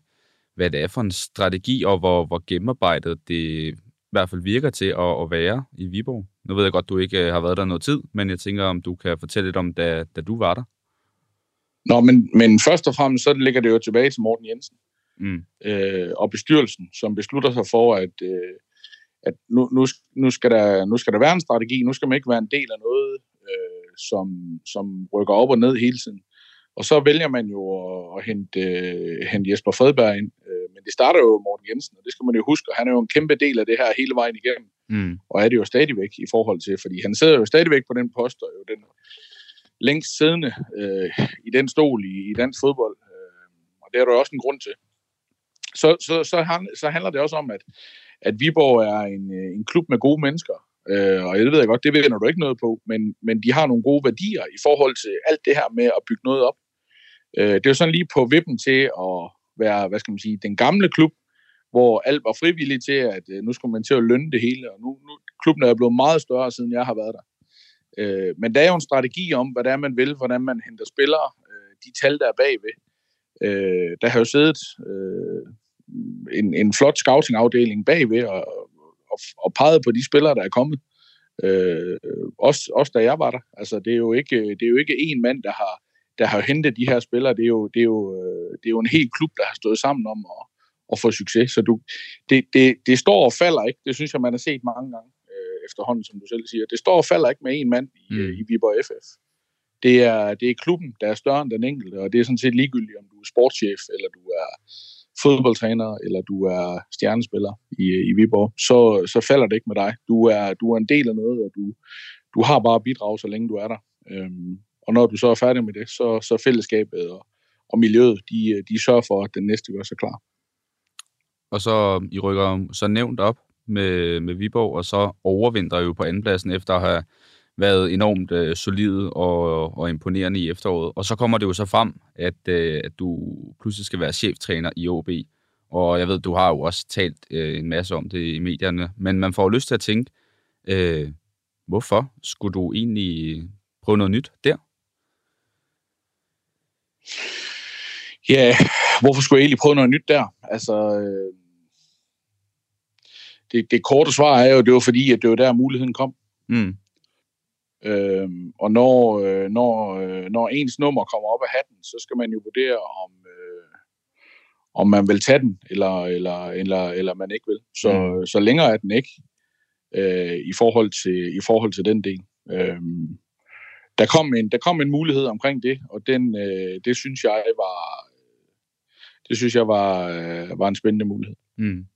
hvad det er for en strategi, og hvor, hvor gennemarbejdet det hvert fald virker til at, at være i Viborg? Nu ved jeg godt, du ikke øh, har været der noget tid, men jeg tænker, om du kan fortælle lidt om, da, da du var der. Nå, men, men først og fremmest, så ligger det jo tilbage til Morten Jensen mm. øh, og bestyrelsen, som beslutter sig for, at, øh, at nu, nu, nu, skal der, nu skal der være en strategi, nu skal man ikke være en del af noget, øh, som, som rykker op og ned hele tiden. Og så vælger man jo at, at hente, øh, hente Jesper Fredberg ind. Øh, men det starter jo Morten Jensen, og det skal man jo huske, og han er jo en kæmpe del af det her hele vejen igennem. Mm. Og er det jo stadigvæk i forhold til, fordi han sidder jo stadigvæk på den post, og jo den længst siddende øh, i den stol i, i dansk fodbold. Øh, og det er der jo også en grund til. Så, så, så, så handler det også om, at, at Viborg er en, øh, en klub med gode mennesker, Øh, og det ved jeg godt, det ved du ikke noget på, men, men de har nogle gode værdier i forhold til alt det her med at bygge noget op. Øh, det er sådan lige på vippen til at være, hvad skal man sige, den gamle klub, hvor alt var frivilligt til, at øh, nu skulle man til at lønne det hele, og nu, nu klubben er blevet meget større, siden jeg har været der. Øh, men der er jo en strategi om, hvad det er, man vil, hvordan man henter spillere, øh, de tal, der er bagved. Øh, der har jo siddet øh, en, en flot scouting-afdeling bagved, og, og, og peget på de spillere, der er kommet. Øh, også, også da jeg var der. Altså, det er jo ikke, det er jo ikke én mand, der har, der har hentet de her spillere. Det er jo, det er jo, øh, det er jo en hel klub, der har stået sammen om at, at få succes. Så du, det, det, det står og falder ikke. Det synes jeg, man har set mange gange øh, efterhånden, som du selv siger. Det står og falder ikke med en mand i, mm. i Viborg FF. Det er, det er klubben, der er større end den enkelte, og det er sådan set ligegyldigt, om du er sportschef, eller du er fodboldtræner, eller du er stjernespiller i, i Viborg, så, så falder det ikke med dig. Du er, du er en del af noget, og du, du har bare bidrag, så længe du er der. Øhm, og når du så er færdig med det, så, så fællesskabet og, og miljøet, de, de sørger for, at den næste gør sig klar. Og så øh, I rykker så nævnt op med, med Viborg, og så overvinder jo på andenpladsen efter at have været enormt øh, solid og, og imponerende i efteråret. Og så kommer det jo så frem, at, øh, at du pludselig skal være cheftræner i OB. Og jeg ved, du har jo også talt øh, en masse om det i medierne, men man får jo lyst til at tænke, øh, hvorfor skulle du egentlig prøve noget nyt der? Ja, hvorfor skulle jeg egentlig prøve noget nyt der? Altså, øh, det, det korte svar er jo, det var fordi, at det var der muligheden kom. Mm. Øh, og når, øh, når, øh, når ens nummer kommer op af hatten, så skal man jo vurdere, om, øh, om man vil tage den, eller, eller, eller, eller man ikke vil. Så, mm. så længere er den ikke øh, i, forhold til, i forhold til den del. Øh, der, kom en, der kom en mulighed omkring det, og den, øh, det synes jeg var det synes jeg var, øh, var en spændende mulighed. Mm.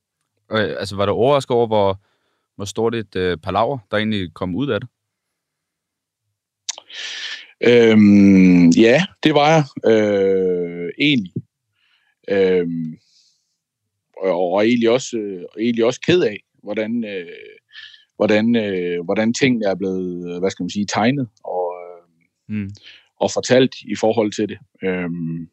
Og, altså, var du overrasket over, hvor, hvor stort et øh, palaver, der egentlig kom ud af det? Øhm, ja, det var jeg øh, egentlig. Øhm, og, og egentlig også, øh, egentlig også ked af, hvordan, øh, hvordan, øh, hvordan tingene er blevet, hvad skal man sige, tegnet og, øh, mm. og fortalt i forhold til det. Øhm,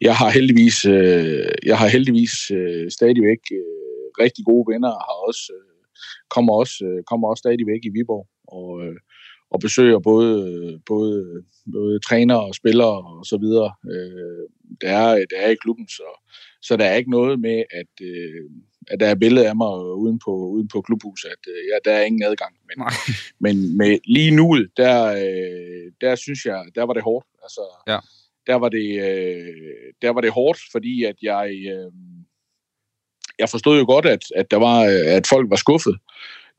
jeg har heldigvis, øh, jeg har heldigvis øh, stadigvæk øh, rigtig gode venner, har også øh, kommer også øh, kommer også stadigvæk i Viborg og øh, og besøger både, både, både trænere og spillere og så videre. Øh, der, er, der er i klubben, så, så der er ikke noget med, at, øh, at der er billeder af mig uden på, uden på klubhuset, at øh, ja, der er ingen adgang. Men, men med lige nu, der, øh, der synes jeg, der var det hårdt. Altså, ja. der, var det, øh, der var det hårdt, fordi at jeg, øh, jeg forstod jo godt, at, at, der var, at folk var skuffet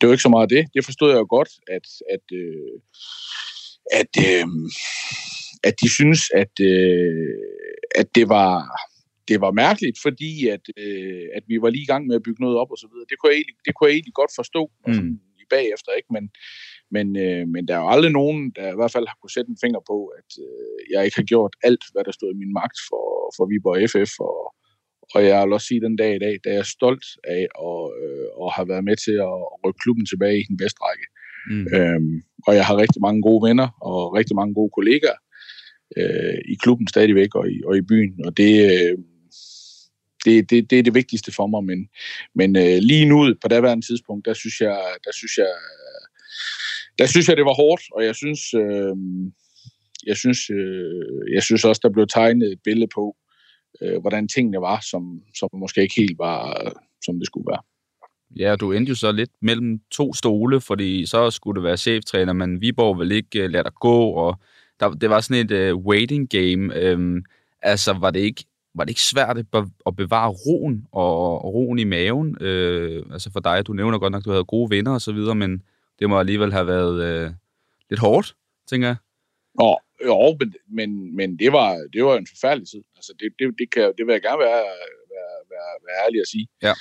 det var ikke så meget det. Det forstod jeg jo godt, at, at, øh, at, øh, at de synes, at, øh, at det var det var mærkeligt, fordi at, øh, at vi var lige i gang med at bygge noget op og så videre. Det kunne jeg egentlig, det kunne jeg egentlig godt forstå mm. i bagefter, ikke? Men, men, øh, men der er jo aldrig nogen, der i hvert fald har kunne sætte en finger på, at øh, jeg ikke har gjort alt, hvad der stod i min magt for, for Viborg FF og, og jeg vil også sige den dag i dag, er jeg stolt af at, øh, at have været med til at rykke klubben tilbage i den bedste række. Mm. Øhm, og jeg har rigtig mange gode venner og rigtig mange gode kollegaer øh, i klubben stadigvæk og i, og i byen. Og det, øh, det, det, det er det vigtigste for mig. Men, men øh, lige nu på daværende tidspunkt, der synes jeg, der synes jeg, der synes jeg, det var hårdt, og jeg synes, øh, jeg synes, øh, jeg synes også, der blev tegnet et billede på, øh, hvordan tingene var, som, som måske ikke helt var, som det skulle være. Ja, du endte jo så lidt mellem to stole, fordi så skulle du være cheftræner, men Viborg vil ikke øh, lade dig gå, og der, det var sådan et uh, waiting game. Um, altså, var det ikke var det ikke svært at bevare roen og, og roen i maven? Uh, altså for dig, du nævner godt nok, at du havde gode venner og så videre, men det må alligevel have været uh, lidt hårdt, tænker jeg. Nå, jo, men, men, men det, var, det var en forfærdelig tid. Altså, det, det, det, kan, det vil jeg gerne være, være, være, være ærlig at sige. Ja.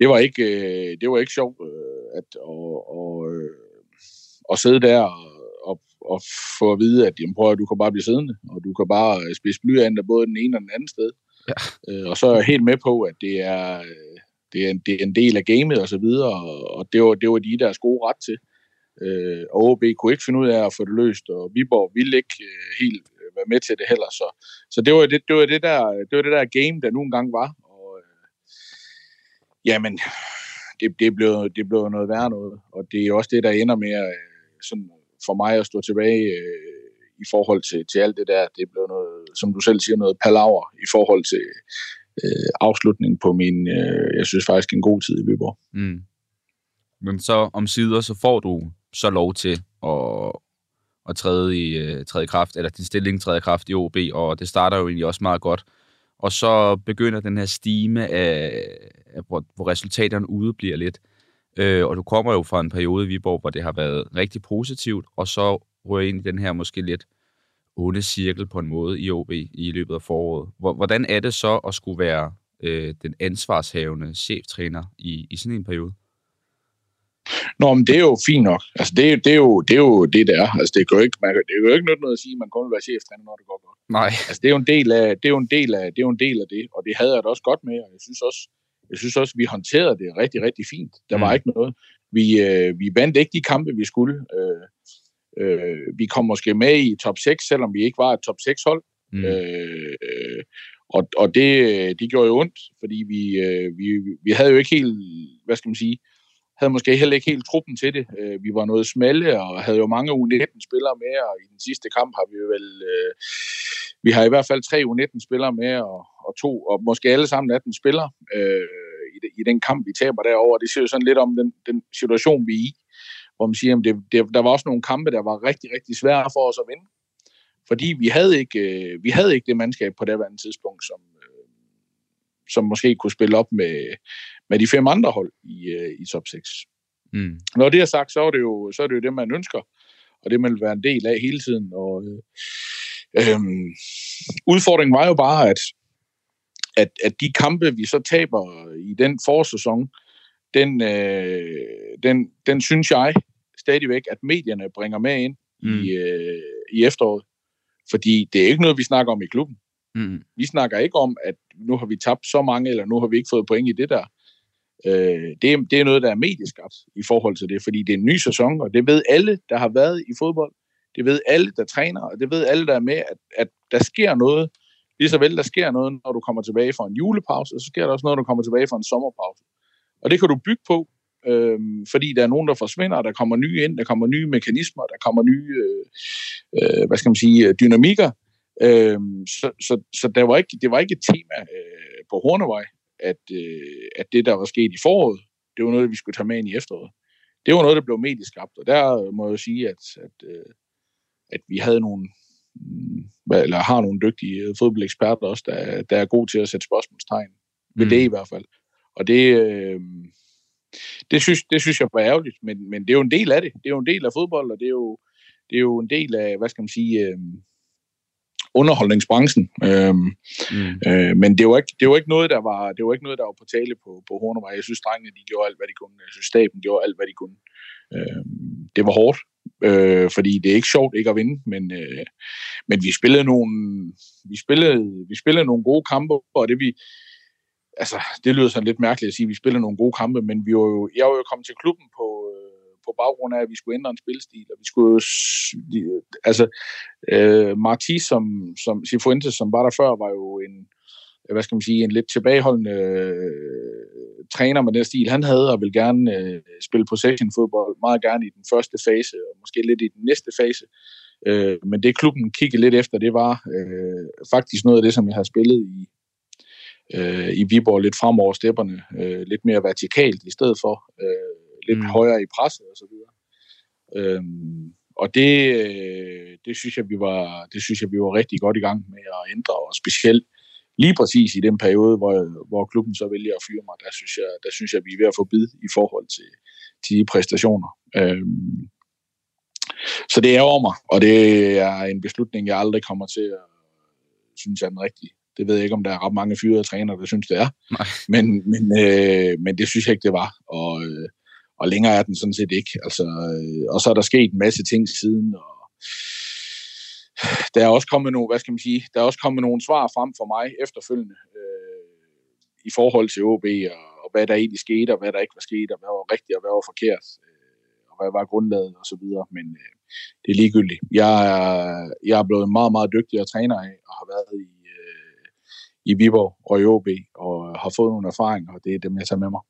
Det var ikke, øh, det var ikke sjovt øh, at, at, at, at sidde der og, og, og få at vide, at jamen, prøv, at du kan bare blive siddende, og du kan bare spise blyanter både den ene og den anden sted. Ja. Øh, og så er jeg helt med på, at det er, det er, en, det er en del af gamet og så videre, og det var, det var de deres gode ret til. Øh, og OB kunne ikke finde ud af at få det løst, og Viborg ville ikke øh, helt øh, være med til det heller. Så, så det, var det, det, var det, der, det var det der game, der nogle gange var. Og, øh, jamen, det, det, blev, det blev noget værre noget. Og det er også det, der ender med øh, sådan, for mig at stå tilbage øh, i forhold til, til alt det der. Det blev noget, som du selv siger, noget palaver i forhold til øh, afslutningen på min, øh, jeg synes faktisk, en god tid i Viborg. Mm. Men så om sider, så får du så lov til at, at træde i, øh, træde i kraft, eller din stilling træde i kraft i OB, og det starter jo egentlig også meget godt. Og så begynder den her stime af, af hvor, hvor resultaterne ude bliver lidt. Øh, og du kommer jo fra en periode i Viborg, hvor det har været rigtig positivt, og så rører ind i den her måske lidt onde cirkel på en måde i OB i løbet af foråret. Hvordan er det så at skulle være øh, den ansvarshavende cheftræner i, i sådan en periode? Nå, men det er jo fint nok. Altså, det, det, er, jo, det er jo det, der er. Altså, det, kan ikke, man, det er jo ikke noget at sige, at man kun vil være cheftræner, når det går godt. Nej. Altså, det er jo en del af det, er jo en del af, det, er jo en del af det og det havde jeg da også godt med, og jeg synes også, Jeg synes også, vi håndterede det rigtig, rigtig fint. Der var mm. ikke noget. Vi, øh, vi vandt ikke de kampe, vi skulle. Øh, øh, vi kom måske med i top 6, selvom vi ikke var et top 6-hold. Mm. Øh, og, og det, det gjorde jo ondt, fordi vi, øh, vi, vi havde jo ikke helt, hvad skal man sige, havde måske heller ikke helt truppen til det. Øh, vi var noget smalle og havde jo mange U19-spillere med, og i den sidste kamp har vi jo vel... Øh, vi har i hvert fald tre U19-spillere med, og, og to, og måske alle sammen 18 spillere øh, i, i den kamp, vi taber derover. Det siger jo sådan lidt om den, den situation, vi er i, hvor man siger, at det, det, der var også nogle kampe, der var rigtig, rigtig svære for os at vinde. Fordi vi havde ikke, øh, vi havde ikke det mandskab på det andet tidspunkt, som, øh, som måske kunne spille op med, med de fem andre hold i, øh, i top 6. Mm. Når det er sagt, så er det, jo, så er det jo det, man ønsker, og det man vil være en del af hele tiden. Og, øh, øh, udfordringen var jo bare, at, at, at de kampe, vi så taber i den forsæson, den, øh, den, den synes jeg stadigvæk, at medierne bringer med ind mm. i, øh, i efteråret. Fordi det er ikke noget, vi snakker om i klubben. Mm. Vi snakker ikke om, at nu har vi tabt så mange, eller nu har vi ikke fået point i det der. Øh, det, er, det er noget, der er medieskabt i forhold til det, fordi det er en ny sæson, og det ved alle, der har været i fodbold. Det ved alle, der træner, og det ved alle, der er med, at, at der sker noget. Lige så vel, der sker noget, når du kommer tilbage fra en julepause, og så sker der også noget, når du kommer tilbage fra en sommerpause. Og det kan du bygge på, øh, fordi der er nogen, der forsvinder, der kommer nye ind, der kommer nye mekanismer, der kommer nye, øh, øh, hvad skal man sige, dynamikker. Øh, så så, så der var ikke, det var ikke et tema øh, på Hornevej, at, øh, at det, der var sket i foråret, det var noget, vi skulle tage med ind i efteråret. Det var noget, der blev medieskabt, og der må jeg sige, at, at, øh, at vi havde nogle, eller har nogle dygtige fodboldeksperter også, der, der er gode til at sætte spørgsmålstegn ved mm. det i hvert fald. Og det, øh, det, synes, det synes jeg var ærgerligt, men, men det er jo en del af det. Det er jo en del af fodbold, og det er jo, det er jo en del af, hvad skal man sige, øh, underholdningsbranchen. Øhm, mm. øh, men det var, ikke, det var ikke noget, der var, det var ikke noget, der var på tale på, på Hornevej. Jeg synes, drengene, de gjorde alt, hvad de kunne. Jeg synes, staben gjorde alt, hvad de kunne. Øh, det var hårdt, øh, fordi det er ikke sjovt ikke at vinde, men, øh, men vi spillede nogle, vi spillede, vi spillede nogle gode kampe, og det vi, altså, det lyder sådan lidt mærkeligt at sige, at vi spiller nogle gode kampe, men vi var jo, jeg var jo kommet til klubben på, øh, på baggrund af, at vi skulle ændre en spilstil, og vi skulle altså, øh, Marti, som, som Cifuentes, som var der før, var jo en, hvad skal man sige, en lidt tilbageholdende øh, træner med den stil, han havde, og ville gerne øh, spille possession fodbold meget gerne i den første fase, og måske lidt i den næste fase. Øh, men det klubben kiggede lidt efter, det var øh, faktisk noget af det, som jeg har spillet i, øh, i Viborg lidt fremover stepperne, øh, lidt mere vertikalt i stedet for. Øh, lidt mm. højere i presset og så videre. Øhm, og det, øh, det, synes jeg, vi var, det synes jeg, vi var rigtig godt i gang med at ændre, og specielt lige præcis i den periode, hvor, hvor klubben så vælger at fyre mig, der synes jeg, der synes jeg vi er ved at få bid i forhold til, til de præstationer. Øhm, så det er over mig, og det er en beslutning, jeg aldrig kommer til at synes er den rigtige. Det ved jeg ikke, om der er ret mange fyrede trænere, der synes, det er. Nej. Men, men, øh, men det synes jeg ikke, det var. Og, øh, og længere er den sådan set ikke. Altså, øh, og så er der sket en masse ting siden, og der er også kommet nogle, hvad skal man sige, der er også kommet nogle svar frem for mig efterfølgende øh, i forhold til OB, og, og hvad der egentlig skete, og hvad der ikke var sket, og hvad var rigtigt, og hvad var forkert, øh, og hvad var grundlaget, og så videre. Men øh, det er ligegyldigt. Jeg er, jeg er blevet meget, meget dygtigere træner af, og har været i, i Viborg og i OB, og har fået nogle erfaringer, og det er dem, jeg tager med mig.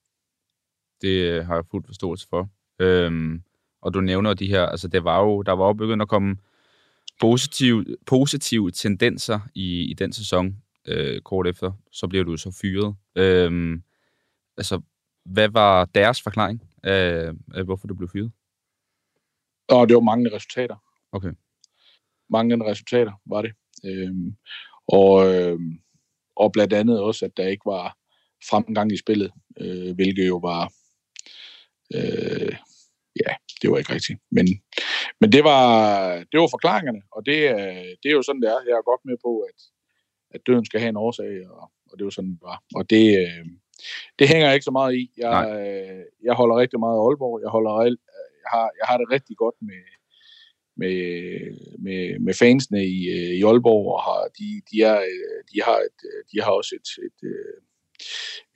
Det øh, har jeg fuld forståelse for. Øhm, og du nævner de her, altså det var jo, der var jo begyndt at komme positive, positive tendenser i, i den sæson, øh, kort efter, så blev du så fyret. Øhm, altså, hvad var deres forklaring af, af hvorfor du blev fyret? Og det var mange resultater. Okay. Mange resultater var det. Øhm, og, øhm, og blandt andet også, at der ikke var fremgang i spillet, øh, hvilket jo var Øh, ja, det var ikke rigtigt. Men, men det, var, det var forklaringerne, og det, det er jo sådan, det er. Jeg er godt med på, at, at døden skal have en årsag, og, og det var sådan, det var. Og det, øh, det hænger jeg ikke så meget i. Jeg, øh, jeg holder rigtig meget af Aalborg. Jeg, holder, jeg, har, jeg har det rigtig godt med, med, med, med fansene i, øh, i Aalborg, og har, de, de, er, øh, de, har et, øh, de har også et, et,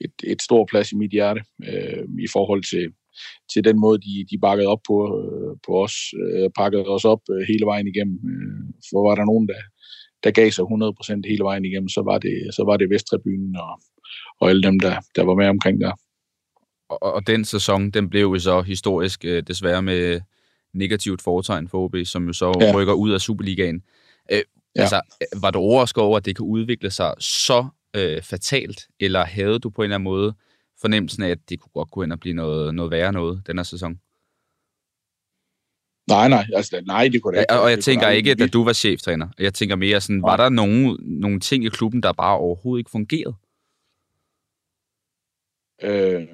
et et, stort plads i mit hjerte øh, i forhold til, til den måde, de, de bakkede op på, øh, på os, øh, pakkede os op øh, hele vejen igennem. Øh, for var der nogen, der, der gav sig 100% hele vejen igennem, så var det, så var det Vesttribunen og, og alle dem, der, der var med omkring der. Og, og den sæson, den blev jo så historisk øh, desværre med negativt foretegn for OB, som jo så ja. rykker ud af Superligaen. Øh, ja. Altså, var du overrasket over, at det kan udvikle sig så øh, fatalt, eller havde du på en eller anden måde fornemmelsen af, at det kunne godt gå ind og blive noget, noget værre noget den her sæson? Nej, nej, altså, nej, det kunne det ikke. Og, og jeg det tænker ikke, at du var cheftræner. Jeg tænker mere sådan, var der nogle, nogle ting i klubben, der bare overhovedet ikke fungerede? Øh,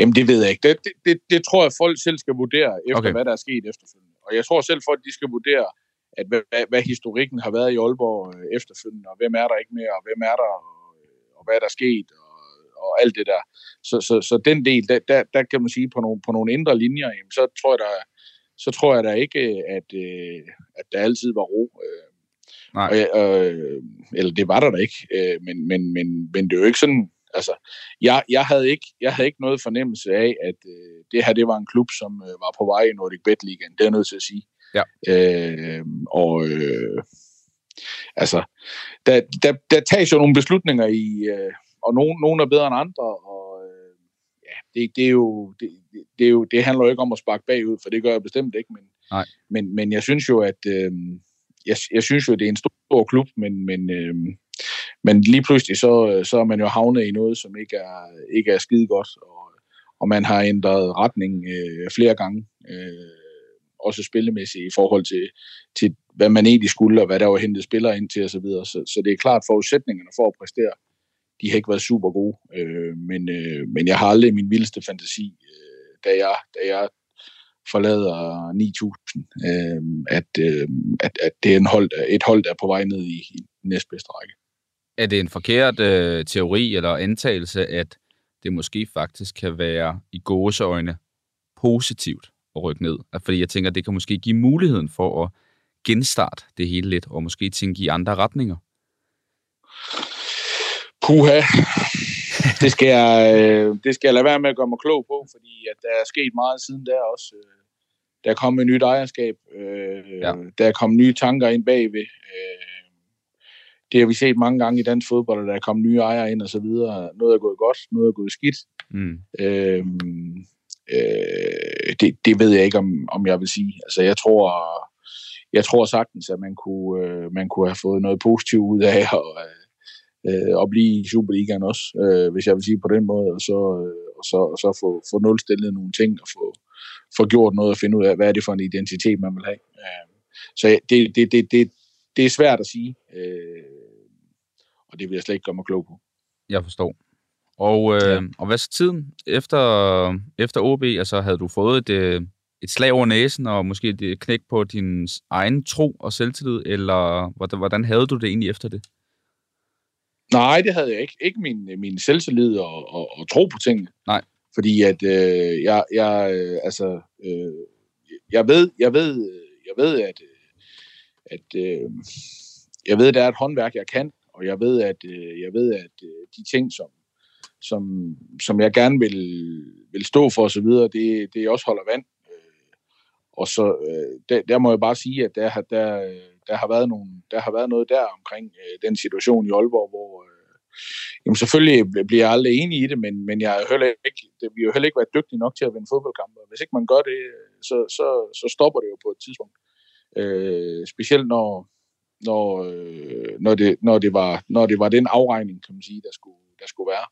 jamen, det ved jeg ikke. Det, det, det, det tror jeg, folk selv skal vurdere efter, okay. hvad der er sket efterfølgende. Og jeg tror selv, folk de skal vurdere, at hvad, hvad, hvad historikken har været i Aalborg øh, efterfølgende, og hvem er der ikke mere, og hvem er der, og, og hvad er der sket, og, og alt det der. Så, så, så den del, der, der, der kan man sige, på nogle, på nogle indre linjer, jamen, så tror jeg, der, så tror jeg da ikke, at, øh, at der altid var ro. Nej. Og, øh, eller det var der da ikke, øh, men, men, men, men det er jo ikke sådan, altså, jeg, jeg, havde ikke, jeg havde ikke noget fornemmelse af, at øh, det her, det var en klub, som øh, var på vej i Nordic Bet Ligaen. Det er jeg nødt til at sige. Ja. Øh, og øh, altså, der, der, der tages jo nogle beslutninger i, øh, og nogen, nogen er bedre end andre, og øh, ja, det, det, er jo, det, det, er jo, det handler jo ikke om at sparke bagud, for det gør jeg bestemt ikke, men, Nej. men, men jeg synes jo, at øh, jeg, jeg synes jo, det er en stor, stor klub, men, men, øh, men lige pludselig så, øh, så er man jo havnet i noget, som ikke er, ikke er skide godt, og, og man har ændret retning øh, flere gange. Øh, også spillemæssigt i forhold til, til, hvad man egentlig skulle, og hvad der var hentet spillere ind til osv. Så, så, så det er klart, forudsætningerne for at præstere, de har ikke været super gode. Øh, men, øh, men jeg har aldrig min vildeste fantasi, øh, da, jeg, da jeg forlader 9.000, øh, at, øh, at, at det er en hold, et hold, der er på vej ned i, i næstbedste række. Er det en forkert øh, teori eller antagelse, at det måske faktisk kan være i gåseøjne positivt at rykke ned. Fordi jeg tænker, det kan måske give muligheden for at genstarte det hele lidt, og måske tænke i andre retninger. Puha. Det skal, jeg, øh, det skal jeg lade være med at gøre mig klog på, fordi at der er sket meget siden der også. Øh, der er kommet et nyt ejerskab. Øh, ja. Der er kommet nye tanker ind bagved. Det har vi set mange gange i dansk fodbold, at der er kommet nye ejere ind og så videre. Noget er gået godt, noget er gået skidt. Mm. Øhm, Øh, det, det ved jeg ikke, om, om jeg vil sige. Altså, jeg tror, jeg tror sagtens, at man kunne, øh, man kunne have fået noget positivt ud af at, øh, at blive i Superligaen også, øh, hvis jeg vil sige på den måde, og så, øh, og så, og så få, få nulstillet nogle ting, og få, få gjort noget og finde ud af, hvad er det for en identitet, man vil have. Øh, så det, det, det, det, det er svært at sige, øh, og det vil jeg slet ikke gøre mig klog på. Jeg forstår. Og, øh, ja. og hvad så tiden efter, efter OB? Altså havde du fået et, øh, et slag over næsen, og måske et knæk på din egen tro og selvtillid, eller hvordan, hvordan havde du det egentlig efter det? Nej, det havde jeg ikke. Ikke min, min selvtillid og, og, og tro på tingene. Nej. Fordi at øh, jeg, jeg, øh, altså, øh, jeg ved, jeg ved, jeg ved, at, at øh, jeg ved, at der er et håndværk, jeg kan, og jeg ved, at, øh, jeg ved, at øh, de ting, som, som, som jeg gerne vil, vil stå for osv., det, det også holder vand. Øh, og så øh, der, der må jeg bare sige, at der, der, der, har, været nogle, der har været noget der omkring øh, den situation i Aalborg, hvor øh, jamen selvfølgelig bliver jeg aldrig enig i det, men, men jeg heller ikke, det, vi har jo heller ikke været dygtige nok til at vinde fodboldkampe. Hvis ikke man gør det, så, så, så stopper det jo på et tidspunkt. Øh, specielt når, når, øh, når, det, når, det var, når det var den afregning, kan man sige, der skulle, der skulle være.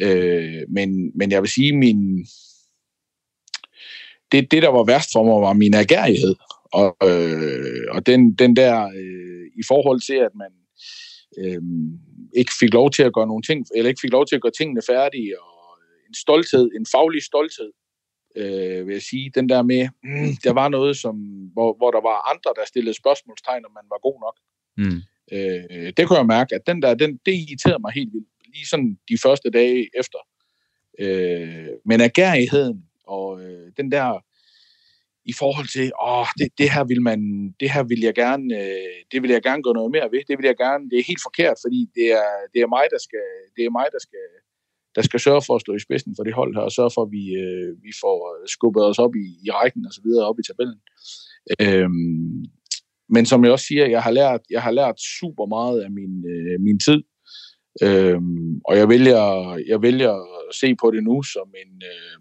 Øh, men, men jeg vil sige, min, det, det, der var værst for mig, var min agerighed. Og, øh, og den, den der, øh, i forhold til, at man øh, ikke fik lov til at gøre nogle ting, eller ikke fik lov til at gøre tingene færdige, og en stolthed, en faglig stolthed, øh, vil jeg sige, den der med, mm, der var noget, som, hvor, hvor der var andre, der stillede spørgsmålstegn, om man var god nok. Mm. Øh, det kunne jeg mærke, at den der, den, det irriterede mig helt vildt lige sådan de første dage efter. Øh, men agerigheden og øh, den der i forhold til, åh, det, det her vil man, det her vil jeg gerne, øh, det vil jeg gerne gøre noget mere ved. Det vil jeg gerne, det er helt forkert, fordi det er, det er mig, der skal, det er mig, der skal, der skal sørge for at stå i spidsen for det hold her, og sørge for, at vi, øh, vi får øh, skubbet os op i, i rækken og så videre, op i tabellen. Øhm, men som jeg også siger, jeg har lært, jeg har lært super meget af min, øh, min tid, øhm, og jeg vælger, jeg vælger at se på det nu som en, øh,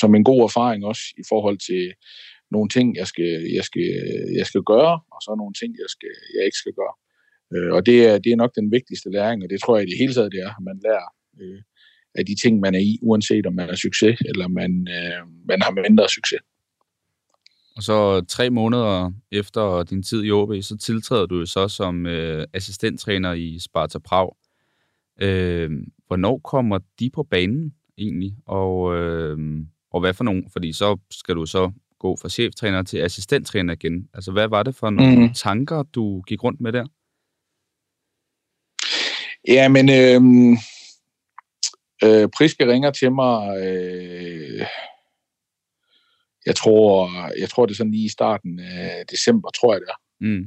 som en god erfaring også i forhold til nogle ting, jeg skal, jeg skal, jeg skal gøre, og så nogle ting, jeg, skal, jeg ikke skal gøre. Øh, og det er, det er nok den vigtigste læring, og det tror jeg i det hele taget, det er, at man lærer øh, af de ting, man er i, uanset om man er succes, eller man, øh, man har mindre succes. Og så tre måneder efter din tid i OB, så tiltræder du så som øh, assistenttræner i Sparta Prag. Øh, hvornår kommer de på banen egentlig? Og, øh, og hvad for nogen? Fordi så skal du så gå fra cheftræner til assistenttræner igen. Altså, hvad var det for nogle mm. tanker, du gik rundt med der? Ja, men øh, øh, Priske ringer til mig, øh, jeg tror, jeg tror det er sådan lige i starten af december, tror jeg det er. Mm.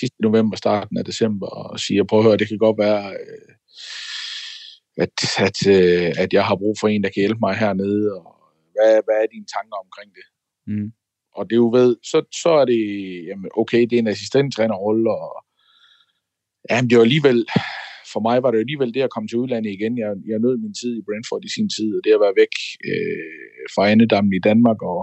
Sidste november, starten af december, og siger, prøv at høre, det kan godt være, øh, at, at, øh, at jeg har brug for en, der kan hjælpe mig hernede, og hvad, hvad er dine tanker omkring det? Mm. Og det er jo ved, så, så er det, jamen, okay, det er en assistenttrænerrolle, og jamen, det var alligevel, for mig var det alligevel det at komme til udlandet igen. Jeg, jeg nød min tid i Brentford i sin tid, og det at være væk øh, fra andedammen i Danmark og,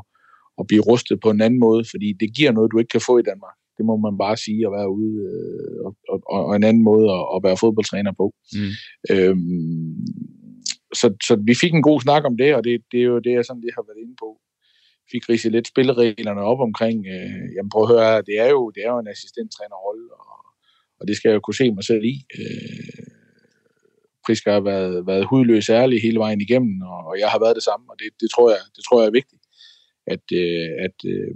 og blive rustet på en anden måde, fordi det giver noget, du ikke kan få i Danmark. Det må man bare sige at være ude, øh, og, og, og en anden måde at, at være fodboldtræner på. Mm. Øhm, så, så vi fik en god snak om det, og det, det er jo det, jeg sådan det har været inde på. Fik ridset lidt spillereglerne op omkring, øh, jamen prøv at høre, det er jo, det er jo en assistenttrænerrolle, og, og det skal jeg jo kunne se mig selv i. Øh, Priska har været, været hudløs ærlig hele vejen igennem, og, og jeg har været det samme, og det, det, tror, jeg, det tror jeg er vigtigt, at, øh, at, øh,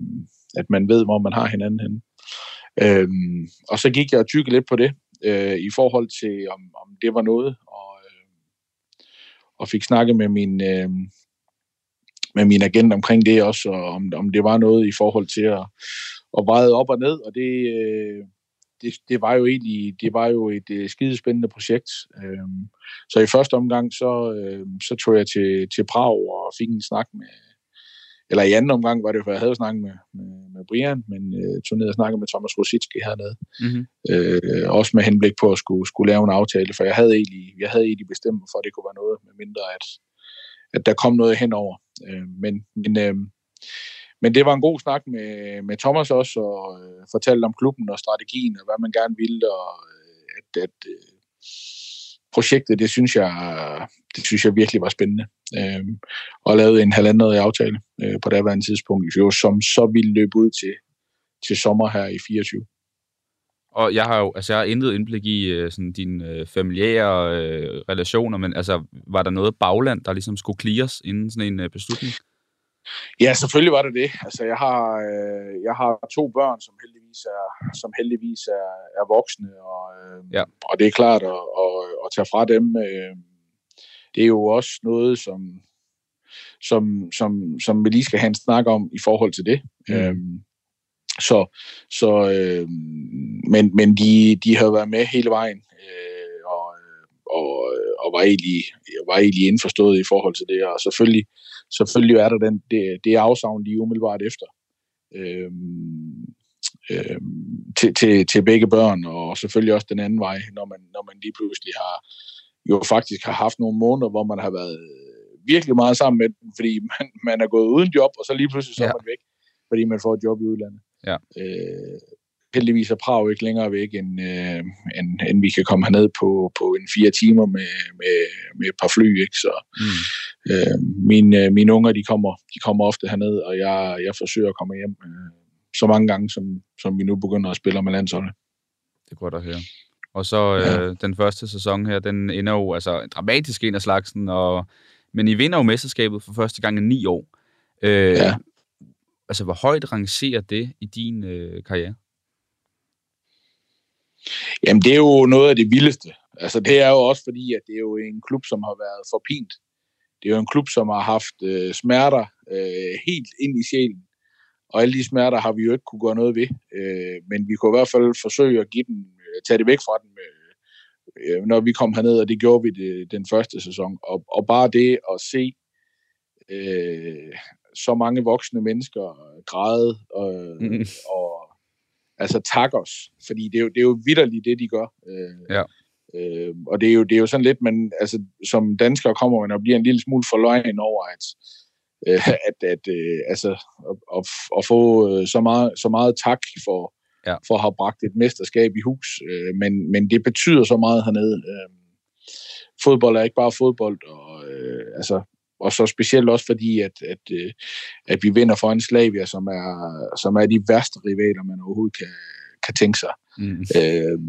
at man ved, hvor man har hinanden henne. Øh, og så gik jeg og tykkede lidt på det, øh, i forhold til, om, om det var noget, og øh, fik snakket med min, øh, med min agent omkring det også, og om, om det var noget i forhold til at, at veje op og ned, og det, øh, det, det var jo egentlig det var jo et øh, skidespændende projekt. Øh, så i første omgang, så, øh, så tog jeg til, til Prag og fik en snak med, eller i anden omgang var det, for jeg havde snakket med, med, med Brian, men øh, tog ned og snakkede med Thomas Rosicki hernede. Mm-hmm. Øh, også med henblik på at skulle, skulle lave en aftale, for jeg havde egentlig, jeg havde egentlig bestemt for, at det kunne være noget, med mindre at, at der kom noget henover. Øh, men, men, øh, men det var en god snak med, med Thomas også, og øh, fortalte om klubben og strategien, og hvad man gerne ville, og øh, at, at øh, projektet, det synes jeg, det synes jeg virkelig var spændende. Øh, og lavede en halvandet aftale øh, på daværende tidspunkt, jo, som så ville løbe ud til, til sommer her i 24. Og jeg har jo altså jeg har intet indblik i øh, sådan dine øh, familiære øh, relationer, men altså var der noget bagland, der ligesom skulle clears inden sådan en øh, beslutning? Ja, selvfølgelig var det det. Altså, jeg har, øh, jeg har to børn, som heldigvis er, som heldigvis er, er voksne, og, øh, ja. og det er klart at, at, at tage fra dem. Øh, det er jo også noget, som, som, som, som vi lige skal have en snak om i forhold til det. Mm. Øh, så, så øh, men, men de, de har været med hele vejen, øh, og, og, og var, egentlig, var egentlig indforstået i forhold til det, og selvfølgelig selvfølgelig er der den, det, det afsavn lige umiddelbart efter. Øhm, øhm, til, til, til begge børn, og selvfølgelig også den anden vej, når man, når man lige pludselig har jo faktisk har haft nogle måneder, hvor man har været virkelig meget sammen med dem, fordi man, man er gået uden job, og så lige pludselig så er man væk, fordi man får et job i udlandet. Ja. Øh, heldigvis er Prag ikke længere væk, end, øh, end, end vi kan komme herned på, på en fire timer med, med, med et par fly. Ikke? Så mm. øh, mine, øh, mine unger, de kommer, de kommer ofte herned, og jeg, jeg forsøger at komme hjem øh, så mange gange, som, som vi nu begynder at spille med landsholdet. Det er godt at høre. Og så øh, ja. den første sæson her, den ender jo altså dramatisk en af slagsen, og, men I vinder jo mesterskabet for første gang i ni år. Øh, ja. Altså, hvor højt rangerer det i din øh, karriere? Jamen, det er jo noget af det vildeste. Altså, det er jo også fordi, at det er jo en klub, som har været forpint. Det er jo en klub, som har haft øh, smerter øh, helt ind i sjælen. og alle de smerter har vi jo ikke kunne gøre noget ved. Øh, men vi kunne i hvert fald forsøge at give den, øh, tage det væk fra den, øh, når vi kom herned, og det gjorde vi det, den første sæson. Og, og bare det at se øh, så mange voksne mennesker græde og, mm. og altså tak os, fordi det er jo, det er jo vidderligt det, de gør. Øh, ja. Øh, og det er, jo, det er jo sådan lidt, men altså, som dansker kommer man og bliver en lille smule forløgn over, at, øh, at, at øh, altså, at, at, at få øh, så meget, så meget tak for, ja. for at have bragt et mesterskab i hus. Øh, men, men det betyder så meget hernede. Øh, fodbold er ikke bare fodbold, og øh, altså, og så specielt også fordi, at, at, øh, at vi vinder for en Slavia, som er, som er de værste rivaler, man overhovedet kan, kan tænke sig. Mm. Øh,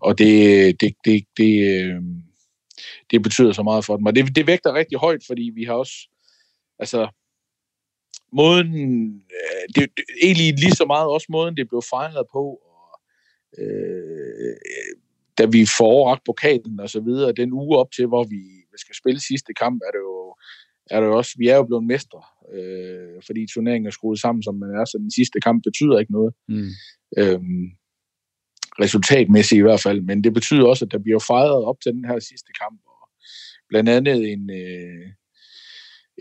og det, det, det, det, øh, det betyder så meget for dem. Og det, det vægter rigtig højt, fordi vi har også, altså, måden, øh, det, det, egentlig lige så meget også måden, det blev fejret på, og, øh, da vi får overragt pokalen og så videre, den uge op til, hvor vi skal spille sidste kamp, er det jo, er det jo også, vi er jo blevet mestre, øh, fordi turneringen er skruet sammen, som man er, så den sidste kamp betyder ikke noget. Mm. Øhm, resultatmæssigt i hvert fald, men det betyder også, at der bliver fejret op til den her sidste kamp, og blandt andet en, øh,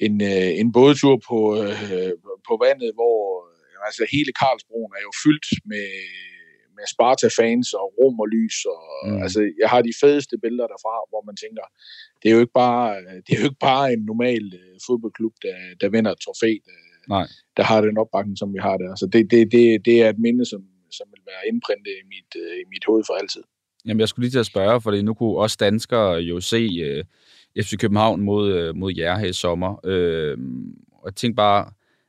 en, øh, en bådetur på, øh, på vandet, hvor altså hele Karlsbroen er jo fyldt med, med Sparta-fans og rum og lys. Og, mm. altså, jeg har de fedeste billeder derfra, hvor man tænker, det er jo ikke bare, det er jo ikke bare en normal uh, fodboldklub, der, der vinder et trofæ, der, Nej. der har den opbakning, som vi har der. Så det, det, det, det er et minde, som, som vil være indprintet i mit, uh, i mit hoved for altid. Jamen, jeg skulle lige til at spørge, fordi nu kunne også danskere jo se uh, FC København mod, uh, mod jer her i sommer. Uh, og jeg tænkte bare,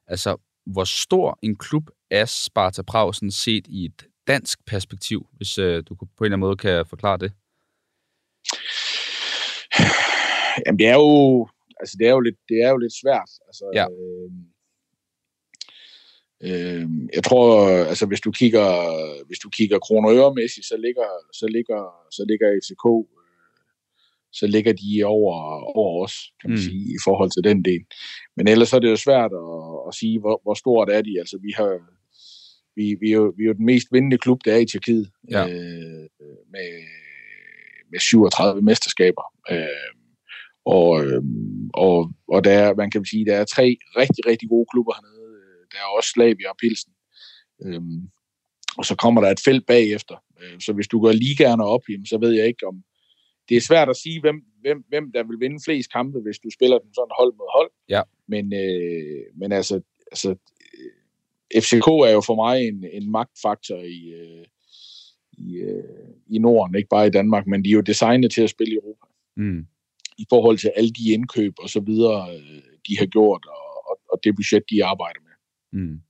altså, hvor stor en klub er Sparta Prag set i et dansk perspektiv, hvis øh, du på en eller anden måde kan forklare det? Jamen, det er jo, altså, det er jo, lidt, det er jo lidt svært. Altså, ja. øh, øh, jeg tror, altså, hvis du kigger, hvis du kigger kroner øremæssigt, så ligger, så ligger, så ligger FCK, øh, så ligger de over, over os, kan man mm. sige, i forhold til den del. Men ellers er det jo svært at, at sige, hvor, hvor stort er de. Altså, vi har, vi, vi, er jo, vi er jo den mest vindende klub, der er i Tjekkiet, ja. øh, med, med 37 mesterskaber. Øh, og, øh, og, og der er, man kan sige, der er tre rigtig, rigtig gode klubber hernede. Der er også Slavia og Pilsen. Øh, og så kommer der et felt bagefter. Øh, så hvis du går ligaerne op, jamen, så ved jeg ikke om... Det er svært at sige, hvem, hvem, hvem der vil vinde flest kampe, hvis du spiller dem sådan hold mod hold. Ja. Men, øh, men altså, altså FCK er jo for mig en, en magtfaktor i, øh, i, øh, i Norden, ikke bare i Danmark, men de er jo designet til at spille i Europa. Mm. I forhold til alle de indkøb og så videre, øh, de har gjort, og, og, og det budget, de arbejder med. Mm.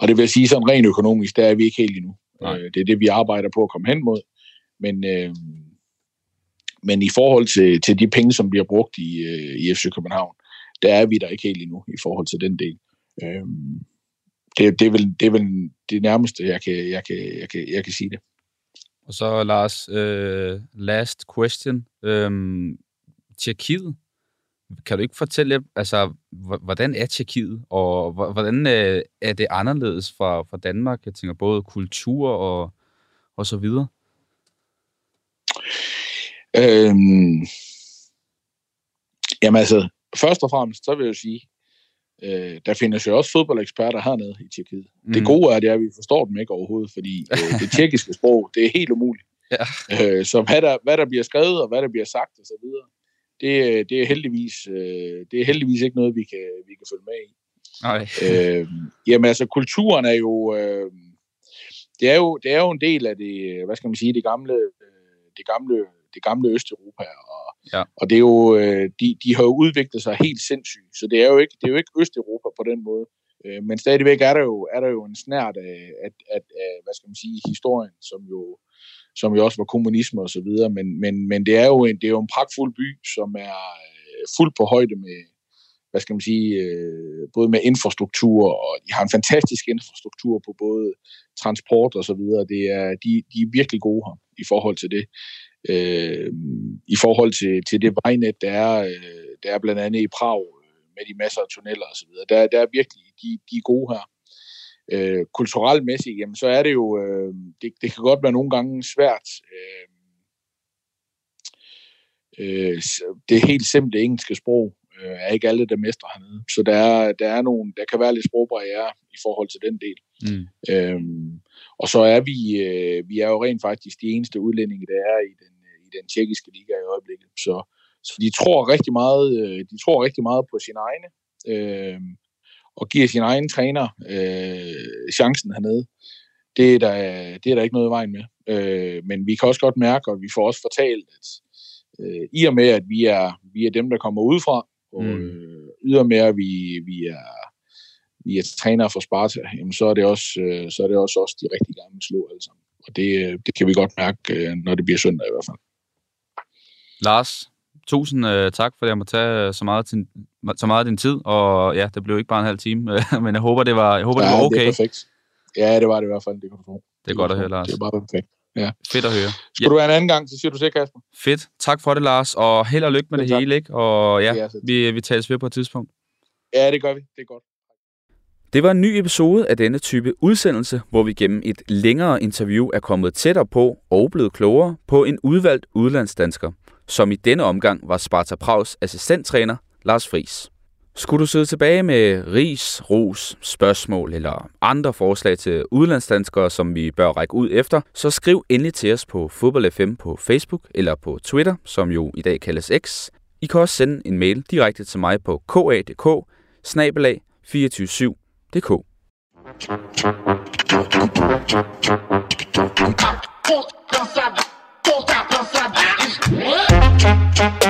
Og det vil sige, sådan rent økonomisk, der er vi ikke helt endnu. Nej. Det er det, vi arbejder på at komme hen mod. Men, øh, men i forhold til, til de penge, som bliver brugt i, i FC København, der er vi der ikke helt endnu i forhold til den del. Øh, det, det, er vel, det er vel det nærmeste, jeg kan, jeg kan, jeg kan, jeg kan sige det. Og så Lars, uh, last question. Um, Tjekkiet, kan du ikke fortælle, altså, hvordan er Tjekkiet, og hvordan uh, er det anderledes fra, fra Danmark? Jeg tænker både kultur og, og så videre. Øhm, jamen altså, først og fremmest, så vil jeg sige, Øh, der findes jo også fodboldeksperter hernede i Tjekkiet. Mm. Det gode er, det er, at vi forstår dem ikke overhovedet, fordi øh, det tjekkiske sprog, det er helt umuligt. Ja. Øh, så hvad der, hvad der bliver skrevet, og hvad der bliver sagt videre, det, det, er heldigvis, øh, det er heldigvis ikke noget, vi kan, vi kan følge med i. Nej. Øh, jamen altså, kulturen er jo, øh, det er jo, det er jo en del af det, hvad skal man sige, det gamle, øh, det gamle, det gamle Østeuropa, og Ja. Og det er jo, øh, de, de har jo udviklet sig helt sindssygt, så det er jo ikke, det er jo ikke Østeuropa på den måde. Øh, men stadigvæk er der jo, er der jo en snært af, at, at, af, hvad skal man sige, historien, som jo, som jo også var kommunisme og så videre, men, men, men det, er jo en, det er jo en pragtfuld by, som er øh, fuldt på højde med, hvad skal man sige, øh, både med infrastruktur, og de har en fantastisk infrastruktur på både transport og så videre. Det er, de, de er virkelig gode her i forhold til det øh, i forhold til, til det vejnet, der er, øh, der er blandt andet i Prag, øh, med de masser af tunneller osv. Der, der er virkelig, de, de er gode her. øh, kulturelmæssigt, jamen så er det jo, øh, det, det kan godt være nogle gange svært. Øh, øh, det helt simple engelske sprog øh, er ikke alle, der mestrer hernede. Så der er, der er nogle, der kan være lidt sprogbarriere i forhold til den del. Mm. Øhm, og så er vi, øh, vi er jo rent faktisk de eneste udlændinge, der er i den, den tjekkiske liga i øjeblikket. Så, så de tror rigtig meget, øh, de tror rigtig meget på sine egne, øh, og giver sin egen træner øh, chancen hernede. Det er, der, det er der ikke noget i vejen med. Øh, men vi kan også godt mærke, og vi får også fortalt, at øh, i og med, at vi er, vi er dem, der kommer udefra, og mm. øh, ydermere vi, vi er vi er trænere for Sparta, jamen, så, er det også, øh, så er det også os, de rigtig gerne vil slå alle sammen. Og det, øh, det kan vi godt mærke, øh, når det bliver søndag i hvert fald. Lars, tusind uh, tak, for at jeg må tage så meget, til, så meget af din tid, og ja, det blev ikke bare en halv time, men jeg håber, det var, jeg håber, ja, det var okay. det er perfekt. Ja, det var det i hvert fald, det kan du få. Det er godt at høre, Lars. Det er bare perfekt. Ja. Fedt at høre. Skal ja. du have en anden gang, så siger du til, Kasper. Fedt. Tak for det, Lars, og held og lykke med det, det hele, ikke? Og ja, ja vi, vi tales ved på et tidspunkt. Ja, det gør vi. Det er godt. Det var en ny episode af denne type udsendelse, hvor vi gennem et længere interview er kommet tættere på og blevet klogere på en udvalgt udlandsdansker, som i denne omgang var Sparta Prags assistenttræner Lars Friis. Skulle du sidde tilbage med ris, ros, spørgsmål eller andre forslag til udlandsdanskere, som vi bør række ud efter, så skriv endelig til os på FodboldFM på Facebook eller på Twitter, som jo i dag kaldes X. I kan også sende en mail direkte til mig på kadk 247dk tchau, tchau.